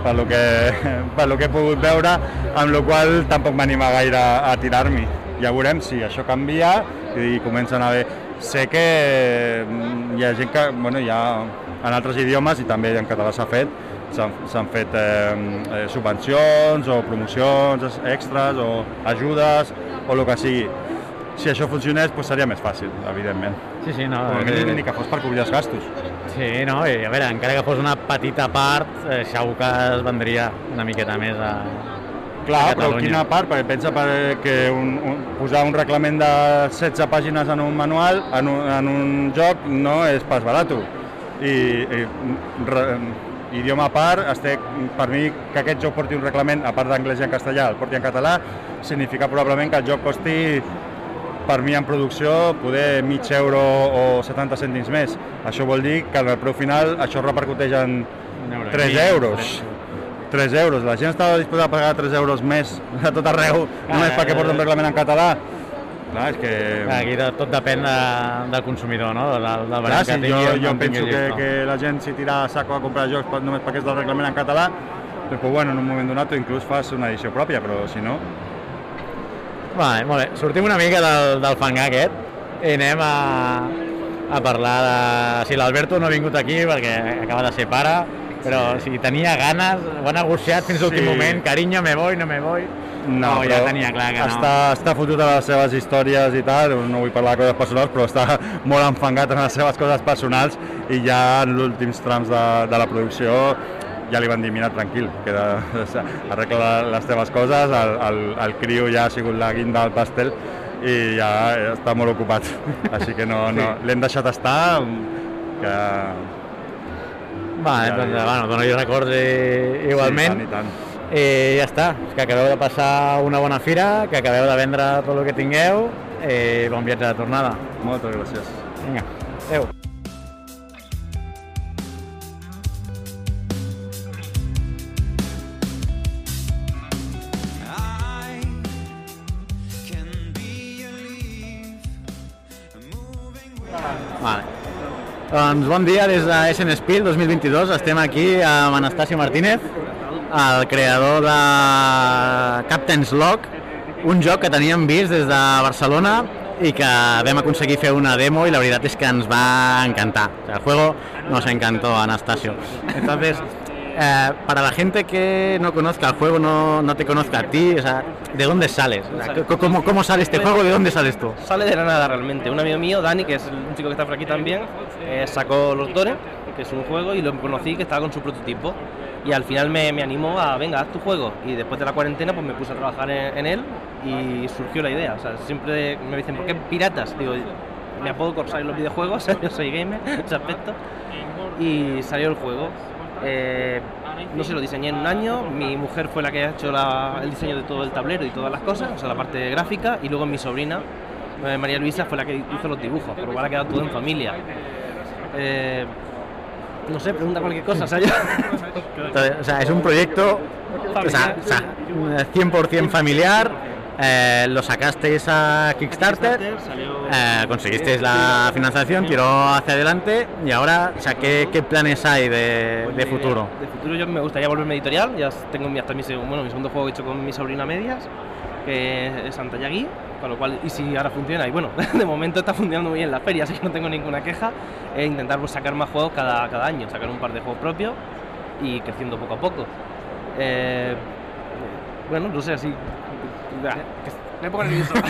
per lo que, *laughs* per lo que he pogut veure, amb la qual tampoc m'anima gaire a tirar-m'hi. Ja veurem si això canvia i comencen a haver... Sé que mm, hi ha gent que, bueno, hi ha en altres idiomes i també en català s'ha fet, s'han fet eh, eh, subvencions o promocions extras o ajudes o el que sigui. Si això funcionés, doncs seria més fàcil, evidentment. Sí, sí, no. Com a que- ni que fos per cobrir els gastos. Sí, no, i a veure, encara que fos una petita part, eh, segur que es vendria una miqueta més a, Clar, a però quina part? Perquè pensa que un, un, posar un reglament de 16 pàgines en un manual, en un, en un joc, no és pas barat. I, i re, idioma a part, estic, per mi que aquest joc porti un reglament, a part d'anglès i en castellà, el porti en català, significa probablement que el joc costi per mi en producció poder mig euro o 70 cèntims més. Això vol dir que en el preu final això repercuteix en euro i 3 mig, euros. 3 euros. La gent estava disposada a pagar 3 euros més a tot arreu, només Ah, perquè eh, porta un reglament en català. Clar, és que... Aquí tot, tot depèn de, del consumidor, no? Del, del Clar, barem si que tingui. jo, jo penso que, llisto. que la gent s'hi tira a saco a comprar jocs per- només perquè és del reglament en català, doncs, pues, bueno, en un moment donat tu inclús fas una edició pròpia, però si no... Vale, molt bé. Sortim una mica del, del fangar aquest i anem a, a parlar de... Si l'Alberto no ha vingut aquí perquè acaba de ser pare, però si tenia ganes, ho ha negociat fins a l'últim Sí. moment, carinyo, me voy, no me voy... No, ja tenia clar que no. està, està fotut a les seves històries i tal, no vull parlar de coses personals, però està *laughs* molt enfangat en les seves coses personals i ja en els últims trams de, de la producció ja li van dir, mira, tranquil, queda, *laughs* arregla les teves coses, el, el, el criu ja ha sigut la guinda del pastel i ja està molt ocupat, *laughs* així que no, no, l'hem deixat estar, que... Vale, Ja, doncs, ja. bueno, dono-li records i, igualment. Sí, i tant, i tant. I ja està, que acabeu de passar una bona fira, que acabeu de vendre tot el que tingueu i bon viatge de tornada. Moltes gràcies. Vinga, adeu. Doncs bon dia des de SN Spiel 2022. Estem aquí amb Anastasio Martínez, el creador de Captain's Log, un joc que teníem vist des de Barcelona i que vam aconseguir fer una demo y la verdad es que ens va encantar. El juego nos encantó, Anastasio. Entonces, eh, para la gente que no conozca el juego, no, no te conozca a ti, o sea, ¿de dónde sales? O sea, c- ¿cómo, ¿Cómo sale este juego? ¿De dónde sales tú? Sale de la nada realmente. Un amigo mío, Dani, que es un chico que está por aquí también, eh, sacó Los Dones, que es un juego, y lo conocí que estaba con su prototipo. Y al final me, me animó a, venga, haz tu juego. Y después de la cuarentena, pues me puse a trabajar en, en él y surgió la idea. O sea, siempre me dicen, ¿por qué piratas? Digo, me apodo Corsair en los videojuegos, *laughs* yo soy gamer en ese aspecto. Y salió el juego. Eh, no sé, lo diseñé en un año. Mi mujer fue la que ha hecho el diseño de todo el tablero y todas las cosas, o sea, la parte gráfica. Y luego mi sobrina, eh, María Luisa, fue la que hizo los dibujos, por lo cual ha quedado todo en familia. Eh, no sé, pregunta cualquier cosa, o sea, *laughs* o sea, es un proyecto o sea, o sea, 100% familiar. Eh, lo sacasteis a Kickstarter, eh, conseguisteis la financiación, tiró hacia adelante y ahora, o sea, ¿qué, qué planes hay de, de futuro? De futuro yo me gustaría volverme editorial, ya tengo hasta mi, bueno, mi segundo juego hecho con mi sobrina medias, que es Santa Yagui, con lo cual, y si ahora funciona, y bueno, *laughs* de momento está funcionando muy bien la feria, *laughs* así que no tengo ninguna queja, e intentar pues, sacar más juegos cada, cada año, sacar un par de juegos propios y creciendo poco a poco. Eh, bueno, no sé, así... Me pongo nervioso. *laughs*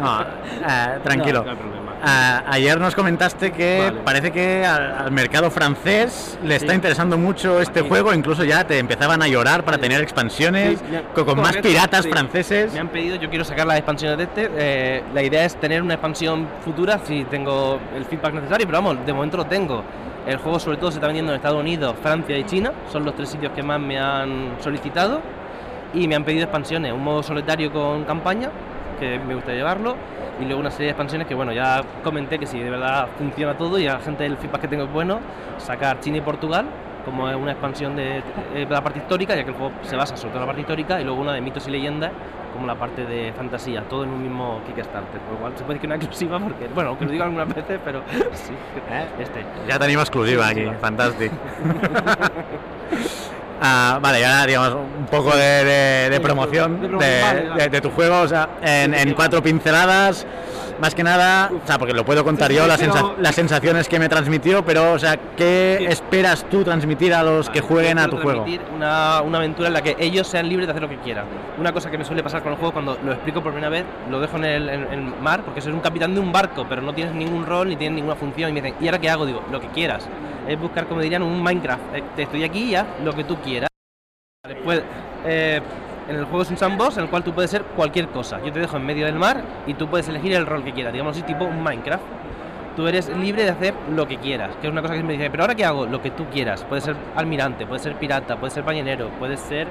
No, eh, tranquilo. No, no hay problema. Eh, ayer nos comentaste que Vale. parece que al, al mercado francés le está Sí. interesando mucho este juego, incluso ya te empezaban a llorar para tener expansiones Sí, con, más piratas franceses. Me han pedido, yo quiero sacar las expansiones de este. eh, la idea es tener una expansión futura si tengo el feedback necesario, pero vamos, de momento lo tengo. El juego sobre todo se está vendiendo en Estados Unidos, Francia y China. Son los tres sitios que más me han solicitado. Y me han pedido expansiones, un modo solitario con campaña, que me gusta llevarlo. Y luego una serie de expansiones que bueno, ya comenté que si de verdad funciona todo y a la gente el feedback que tengo es bueno, sacar China y Portugal como es una expansión de, eh, de la parte histórica, ya que el juego se basa sobre todo en la parte histórica, y luego una de mitos y leyendas, como la parte de fantasía, todo en un mismo Kickstarter. Por lo cual se puede decir que una *laughs* exclusiva, porque, bueno, aunque lo digo algunas veces, pero *laughs* sí, este. Ya tenim exclusiva aquí, fantàstic. *laughs* Ah, vale, y ahora digamos un poco de, de- de promoción de, tu juego, o sea, en, en cuatro pinceladas, más que nada, o sea, porque lo puedo contar yo, las, sensa- las sensaciones que me transmitió, pero, o sea, ¿qué esperas tú transmitir a los que jueguen a tu juego? Una, una aventura en la que ellos sean libres de hacer lo que quieran. Una cosa que me suele pasar con el juego cuando lo explico por primera vez, lo dejo en el en- en el mar, porque soy un capitán de un barco, pero no tienes ningún rol ni tienes ninguna función. Y me dicen, ¿y ahora qué hago? Digo, lo que quieras. Es buscar, como dirían, un Minecraft. Eh, te estoy aquí y haz lo que tú quieras. Después, eh, en el juego es un sandbox en el cual tú puedes ser cualquier cosa. Yo te dejo en medio del mar y tú puedes elegir el rol que quieras. Digamos así, tipo Minecraft tú eres libre de hacer lo que quieras, que es una cosa que me dice, pero ahora qué hago, lo que tú quieras, puedes ser almirante, puedes ser pirata, puedes ser ballenero, puedes ser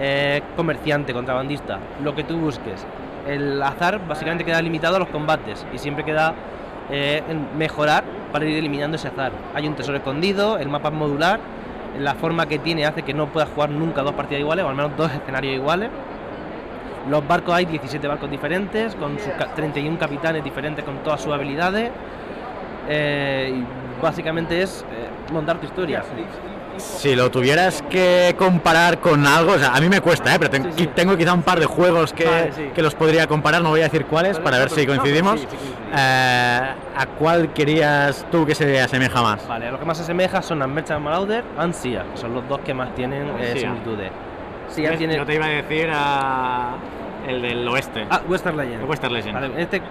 eh, comerciante, contrabandista, lo que tú busques. El azar básicamente queda limitado a los combates y siempre queda eh, mejorar para ir eliminando ese azar. Hay un tesoro escondido, el mapa es modular, la forma que tiene hace que no puedas jugar nunca dos partidas iguales, o al menos dos escenarios iguales. Los barcos hay 17 barcos diferentes, con sus ca- 31 capitanes diferentes con todas sus habilidades. Eh, y básicamente es eh, montar tu historia. Si lo tuvieras que comparar con algo, o sea, a mí me cuesta, ¿eh? pero ten- tengo quizá un par de juegos que, Vale, sí. que los podría comparar, no voy a decir cuáles, para ver si coincidimos. sí, sí coincidimos. Eh, ¿A cuál querías tú que se asemeja más? Vale, a lo que más se asemeja son Merchant Marauder y Sia, que son los dos que más tienen eh, similitudes. Sia tiene... Yo te iba a decir a el del oeste. Ah, Western Legend. El Western Legend. Vale, este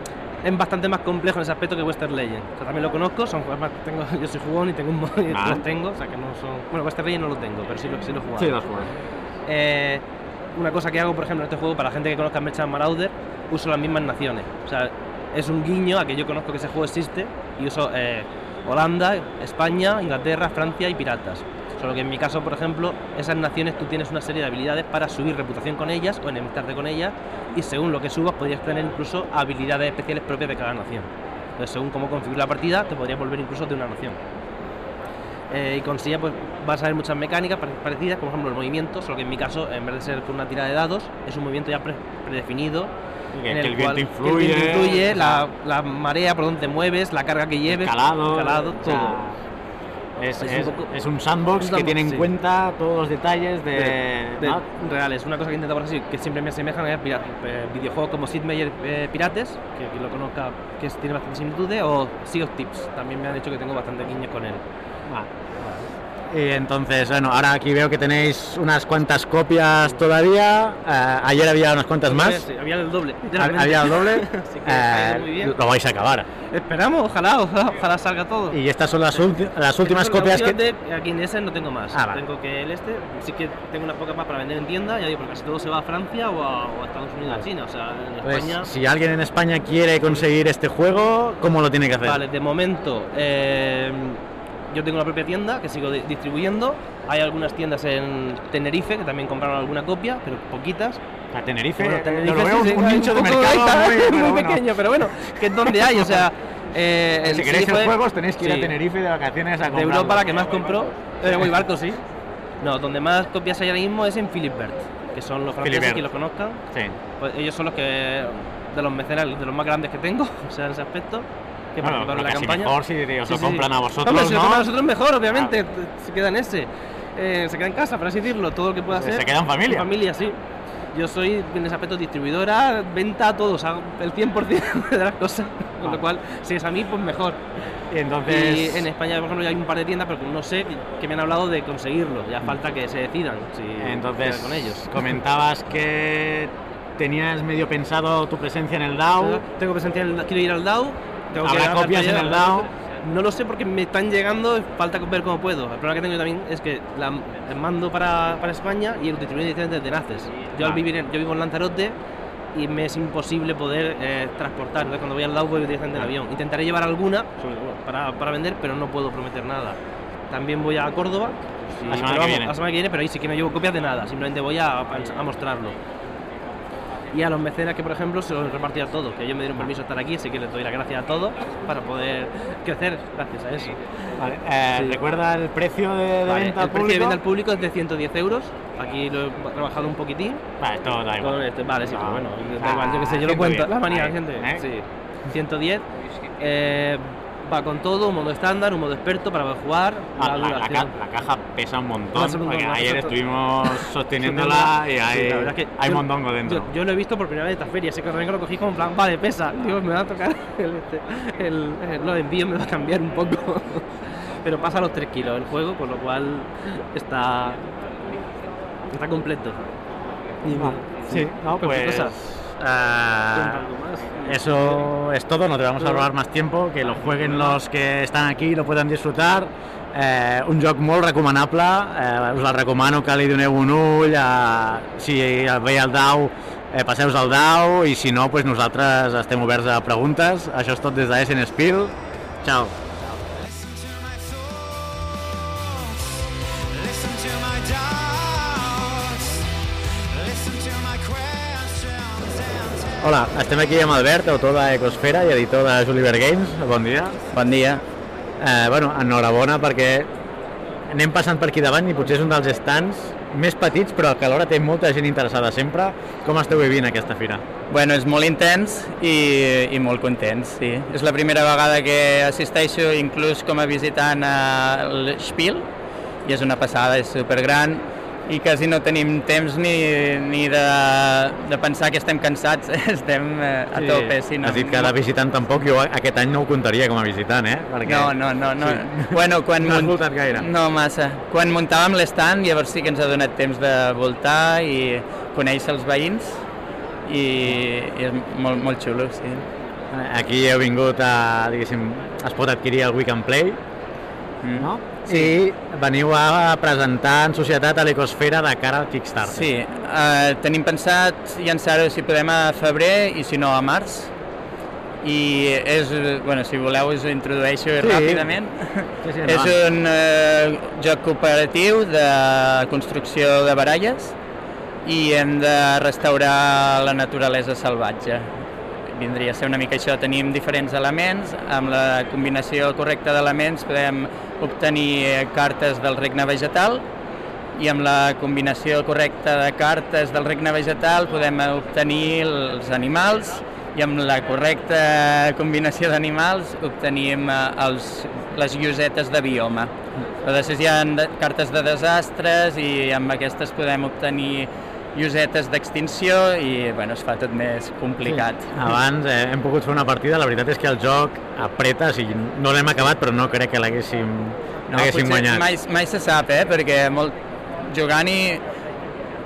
es bastante más complejo en ese aspecto que Western Legend. O sea, también lo conozco, son tengo, *laughs* yo soy jugón y tengo un mo- y Ah. los tengo, o sea que no son. Bueno, Western Legend no lo tengo, pero sí lo, sí lo he jugado. Sí, lo has jugado. Eh, una cosa que hago, por ejemplo, en este juego, para la gente que conozca Merchant Marauder, uso las mismas naciones. O sea, es un guiño a que yo conozco que ese juego existe y uso eh, Holanda, España, Inglaterra, Francia y piratas. Solo que en mi caso, por ejemplo, esas naciones tú tienes una serie de habilidades para subir reputación con ellas o enemistarte con ellas y según lo que subas podrías tener incluso habilidades especiales propias de cada nación. Entonces, según cómo configure la partida, te podrías volver incluso de una nación. Eh, y con Sia pues vas a ver muchas mecánicas pare- parecidas, como por ejemplo el movimiento, solo que en mi caso, en vez de ser con una tirada de dados, es un movimiento ya pre- predefinido. Que- en que el cual- viento que el viento influye, la, la marea por donde te mueves, la carga que lleves, calado, calado, todo. Es es- un poco- es un sandbox un que tiene en sí. cuenta todos los detalles de... de, ¿no? reales. Una cosa que intento por así, que siempre me asemejan pira- eh, videojuegos como Sid Meier eh, Pirates, que quien lo conozca, que tiene bastante similitudes, o Sea of Tips, también me han dicho que tengo bastante guiños con él. Y entonces, bueno, ahora aquí veo que tenéis unas cuantas copias todavía. eh, ayer había unas cuantas más. Sí, había el doble. Ha- Había el doble. *laughs* Así que ido muy Eh, bien. lo vais a acabar. Esperamos, ojalá, ojalá, ojalá salga todo. Y estas son las, las últimas la copias que... opción de- aquí en ese no tengo más. Ah, vale. Tengo que el este, sí que tengo unas pocas más para vender en tienda, ya digo, porque casi todo se va a Francia o a, o a Estados Unidos o a China. O sea, en Pues, España. si alguien en España quiere conseguir este juego, ¿cómo lo tiene que hacer? Vale, de momento eh, yo tengo la propia tienda que sigo di- distribuyendo. Hay algunas tiendas en Tenerife que también compraron alguna copia, pero poquitas. A Tenerife, Bueno, yo Tenerife lo veo sí, sí, un nicho de mercado muy, pero muy bueno. pequeño, pero bueno, que es donde hay, o sea... eh, *laughs* el Si queréis sí fue- juegos tenéis que ir sí. a Tenerife de vacaciones a De. Europa la que más compró, eh, muy barco, sí. No, donde más copias hay ahora mismo es en Philibert, que son los franceses Philibert. que los conozcan. Sí. Pues ellos son los que de los mecenas, de los más grandes que tengo, *laughs* o sea, en ese aspecto. Que Bueno, participaron en la campaña. mejor si os lo compran a vosotros, Hombre, si lo ¿no? compran a nosotros mejor, obviamente. Se queda en ese. Eh, se queda en casa, por así decirlo, todo lo que pueda hacer. se queda en familia. familia, sí. Yo soy en ese aspecto distribuidora, venta a todos, hago el 100% de las cosas. Con lo cual, si es a mí, pues mejor. Y entonces... Y en España, por ejemplo, ya hay un par de tiendas, pero no sé, que me han hablado de conseguirlo. Ya falta que se decidan si Entonces, con ellos. *laughs* comentabas que tenías medio pensado tu presencia en el DAO. Tengo presencia en el, quiero ir al DAO. Tengo que ¿Habrá ganar copias en el DAO? No lo sé porque me están llegando, falta ver cómo puedo. El problema que tengo también es que la el mando para, para España y el distribuidor directamente desde Naces. Yo, al vivir en- yo vivo en Lanzarote y me es imposible poder eh, transportar. Entonces, cuando voy al DAO voy directamente en avión. Intentaré llevar alguna para, para vender, pero no puedo prometer nada. También voy a Córdoba. sí, La semana que viene. La semana que viene, pero ahí sí que no llevo copias de nada, simplemente voy a, a mostrarlo. Y a los mecenas que, por ejemplo, se los repartía a todos, que ellos me dieron permiso de estar aquí, así que les doy las gracias a todos para poder crecer gracias a eso. Vale, eh, Sí. ¿Recuerda el precio de, de Vale, venta el al precio de público? venta al público es de 110 euros. Aquí lo he rebajado un poquitín. Vale, esto da igual. Este- vale, sí, No. pero bueno, da Ah, igual, yo qué sé, yo lo 110, cuento. La manía, gente. ¿eh? Sí. 110. Eh, va con todo, un modo estándar, un modo experto para poder jugar. Ah, la, la ca- la caja pesa un montón, Pesa un montón, porque ayer estuvimos *laughs* sosteniéndola y hay, Sí, es que hay yo- mondongo dentro. Yo, yo lo he visto por primera vez en esta feria, ese correo lo cogí como en plan, vale, pesa, digo, me va a tocar *laughs* el, este, el, el- los envíos, me va a cambiar un poco. *laughs* Pero pasa los 3 kilos el juego, con lo cual está, está completo. Y Ah, sí, no, pues, cosa. Más. Eso es todo, no te vamos a robar más tiempo, que lo jueguen los que estan aquí lo poden disfrutar. Eh, un joc molt recomanable, eh, us el recomano que li doneu un ull, eh, si ve el dau, eh, passeu el dau, i si no, pues nosaltres estem oberts a preguntes. Això és tot des de SN Spiel. Ciao. Hola, estem aquí amb Albert, autor d'Ecosfera i editor de Juliver Games. Bon dia. Bon dia. Eh, bueno, enhorabona perquè anem passant per aquí davant i potser és un dels stands més petits però que alhora té molta gent interessada sempre. Com esteu vivint aquesta fira? Bueno, és molt intens i, i molt contents, sí. És la primera vegada que assisteixo inclús com a visitant al Spiel i és una passada, és supergran i quasi no tenim temps ni, ni de, de pensar que estem cansats, *laughs* estem eh, a tope. Sí, Has dit que de visitant tampoc, jo aquest any no ho comptaria com a visitant, eh? Perquè... No, no, no. no. Sí. *laughs* Bueno, quan No has munt- voltat gaire. No massa. Quan muntàvem l'estand, llavors sí que ens ha donat temps de voltar i conèixer els veïns i, i és molt, molt xulo, sí. Aquí heu vingut a, diguéssim, es pot adquirir el Week and Play, Mm. no? I veniu a presentar en societat a l'Ecosfera de cara al Kickstarter. Sí, eh, tenim pensat llançar-ho si podem a febrer i si no a març. I és, bueno, si voleu us ho introdueixo Sí. ràpidament. Sí, sí, *laughs* és un eh, joc cooperatiu de construcció de baralles i hem de restaurar la naturalesa salvatge. Vindria a ser una mica això, tenim diferents elements, amb la combinació correcta d'elements podem obtenir eh, cartes del regne vegetal. I amb la combinació correcta de cartes del regne vegetal podem obtenir els animals. I amb la correcta combinació d'animals obtenim eh, els, les llosetes de bioma. Però després hi ha cartes de desastres i amb aquestes podem obtenir llosetes d'extinció i bueno, es fa tot més complicat. Sí. Abans eh, hem pogut fer una partida, la veritat és que el joc apreta, o sigui, no l'hem acabat, però no crec que l'haguéssim No, guanyat. mai, mai se sap, eh? perquè molt, jugant-hi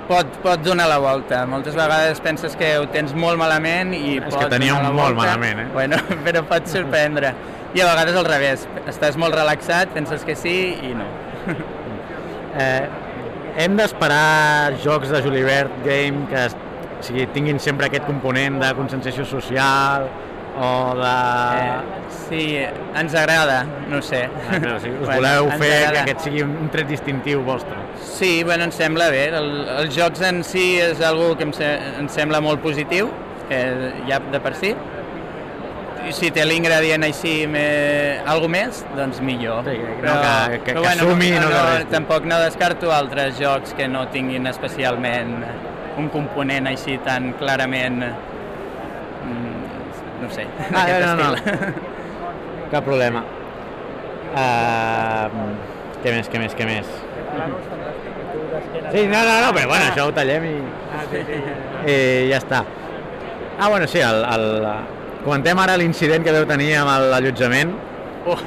pot, pot donar la volta. Moltes vegades penses que ho tens molt malament i És pot que donar la molt volta. malament, eh? Bueno, *laughs* però pot sorprendre. I a vegades al revés. Estàs molt relaxat, penses que sí i no. Eh, hem d'esperar jocs de Julivert Game que o sigui, tinguin sempre aquest component de conscienciació social o de... Eh, sí, ens agrada, no sé. Ah, però, o sigui, us Bueno, voleu ens fer que agrada. aquest sigui un tret distintiu vostre. Sí, bueno, em sembla bé. El, els jocs en si és algo que em, se, em sembla molt positiu, que ja de per si. Si té l'ingredient així me, algo més, doncs millor. Sí, que- no, que- que- que sumi i no que resti. Tampoc no descarto altres jocs que no tinguin especialment un component així tan clarament mm, no sé, Ah, no, no. estil. *laughs* Cap problema. Uh, què més, què més, què més? Sí, no, no, no, però bueno, això ho tallem i, i ja està. Ah, bueno, sí, el, el, comentem ara l'incident que veu tenir amb l'allotjament. Oh.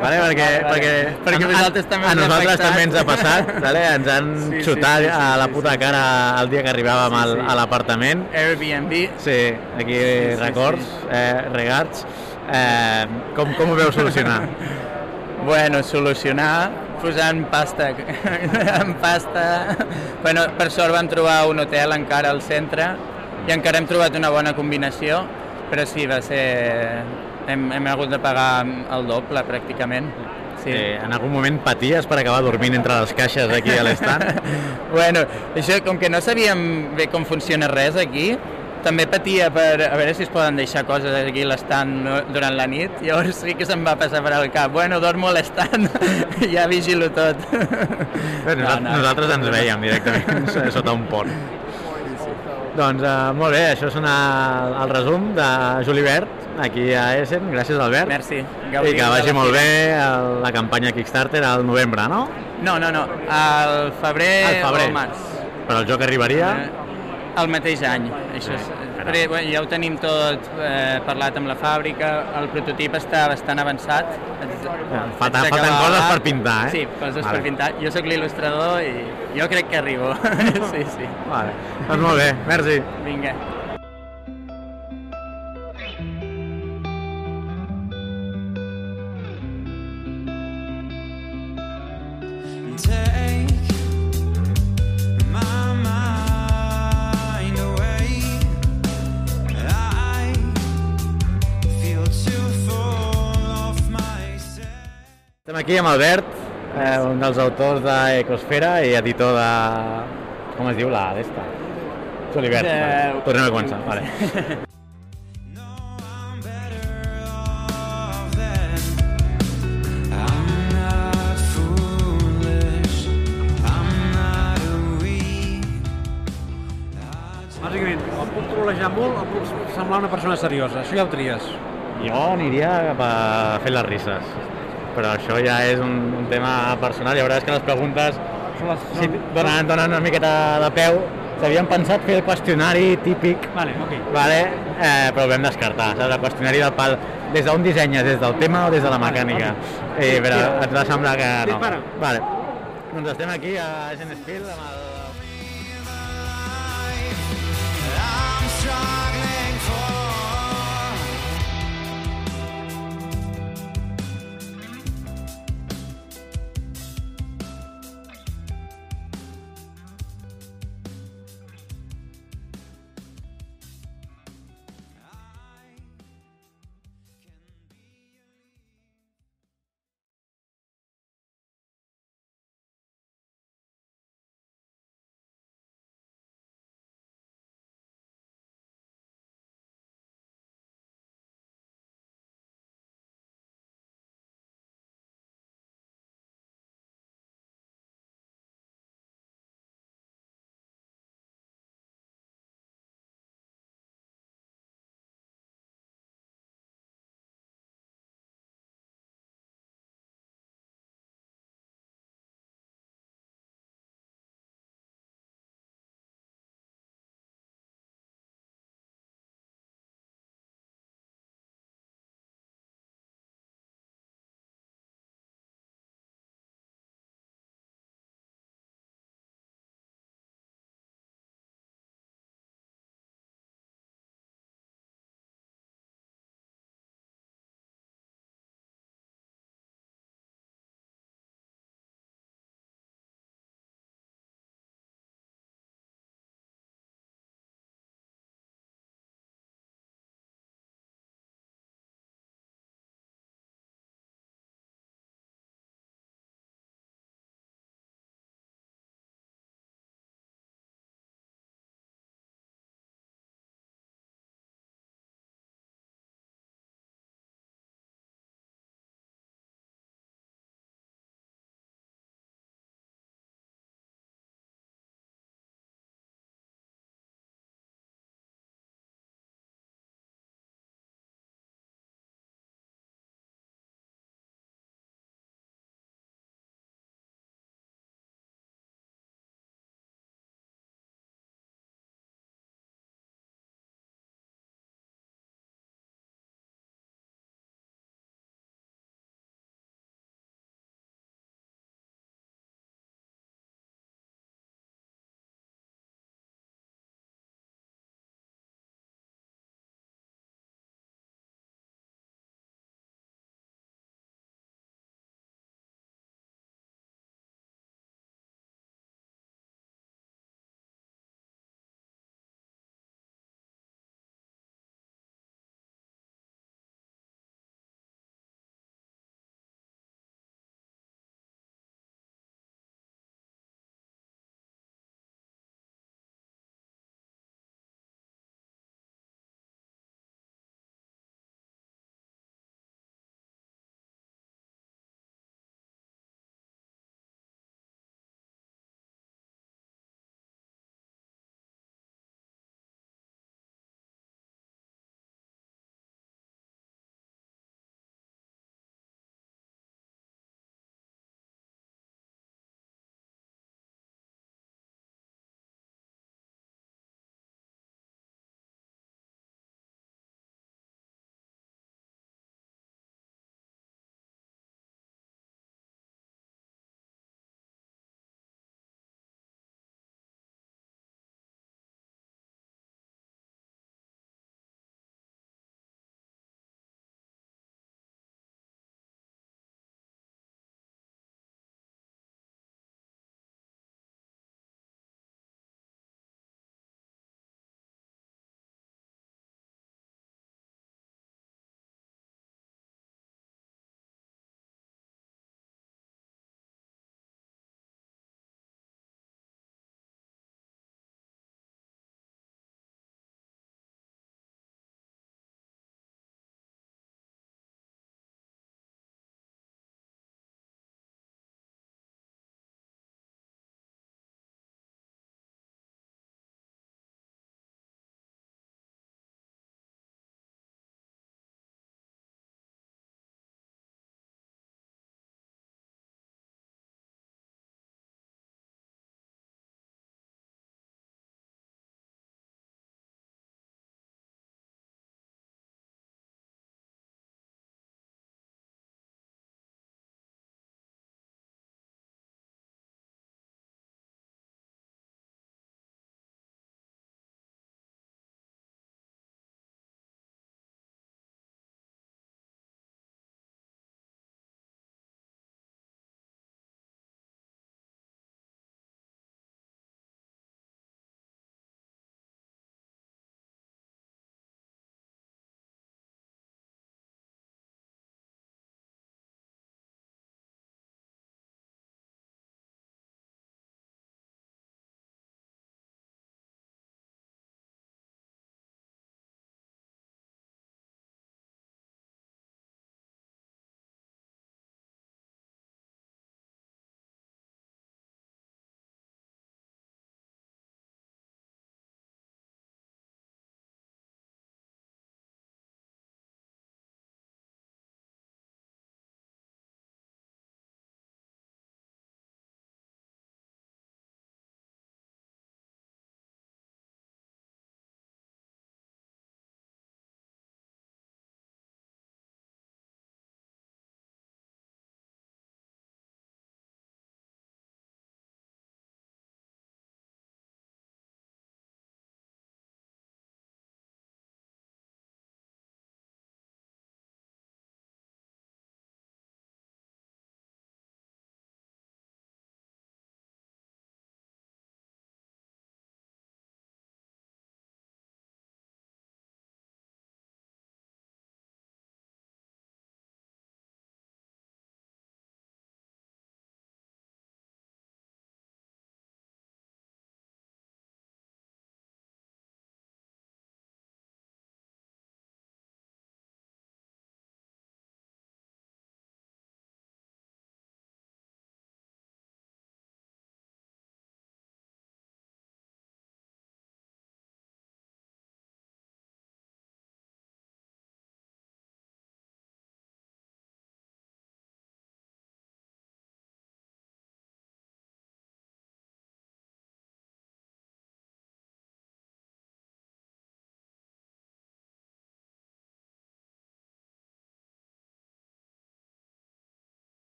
Vale, perquè, perquè, Perquè a, vosaltres també a nosaltres afectat. també ens ha passat, vale? ens han Sí, sí, xutat sí, sí, a la sí, puta sí. cara el dia que arribàvem Sí, al, sí. a l'apartament. Airbnb. Sí, aquí sí, records, sí. Eh, regards. Eh, com, com ho veu solucionar? *laughs* Bueno, solucionar posant pasta *laughs* en pasta. Bueno, per sort vam trobar un hotel encara al centre i encara hem trobat una bona combinació, però sí, va ser... Hem, hem hagut de pagar el doble, pràcticament. Sí. Eh, en algun moment paties per acabar dormint entre les caixes aquí a l'estant? *laughs* bueno, això, com que no sabíem bé com funciona res aquí, també patia per a veure si es poden deixar coses aquí a l'estant durant la nit, *laughs* llavors sí que se'm va passar per al cap, bueno, dormo a l'estant, *laughs* ja vigilo tot. Bé, nosaltres, no, nosaltres ens veiem directament sota un pont. Doncs uh, molt bé, això és una, el resum de Julibert aquí a Essen. Gràcies, Albert. Merci. I que vagi molt bé la campanya Kickstarter al novembre, no? No, no, no, al febrer, Al febrer. o març. Però el joc arribaria... El mateix any, això és, perquè, bueno, ja ho tenim tot eh, parlat amb la fàbrica, el prototip està bastant avançat. Falta, falten coses per pintar, eh? Sí, coses Vale. per pintar. Jo sóc l'il·lustrador i jo crec que arribo. *laughs* sí, sí. Vale. Doncs molt bé, merci. Vinga. Aquí amb Albert, eh, un dels autors d'Ecosfera i editor de... Com es diu la d'esta? Julibert. De- Vale. Tornem a començar. Vale. Bàsicament, el puc trolejar molt, el puc semblar una persona seriosa. Això ja ho tries. Jo aniria cap a fer les risses. Però això ja és un, un tema personal. Ja veuràs que les preguntes sí, donen, donen una miqueta de peu. S'havien pensat fer el qüestionari típic, Vale, ok. vale? Eh, però ho vam descartar. Saps? El qüestionari del pal, des d'on dissenyes, des del tema o des de la mecànica. Eh, però ens va semblar que no. Vale. Doncs estem aquí a Gen Spiel amb el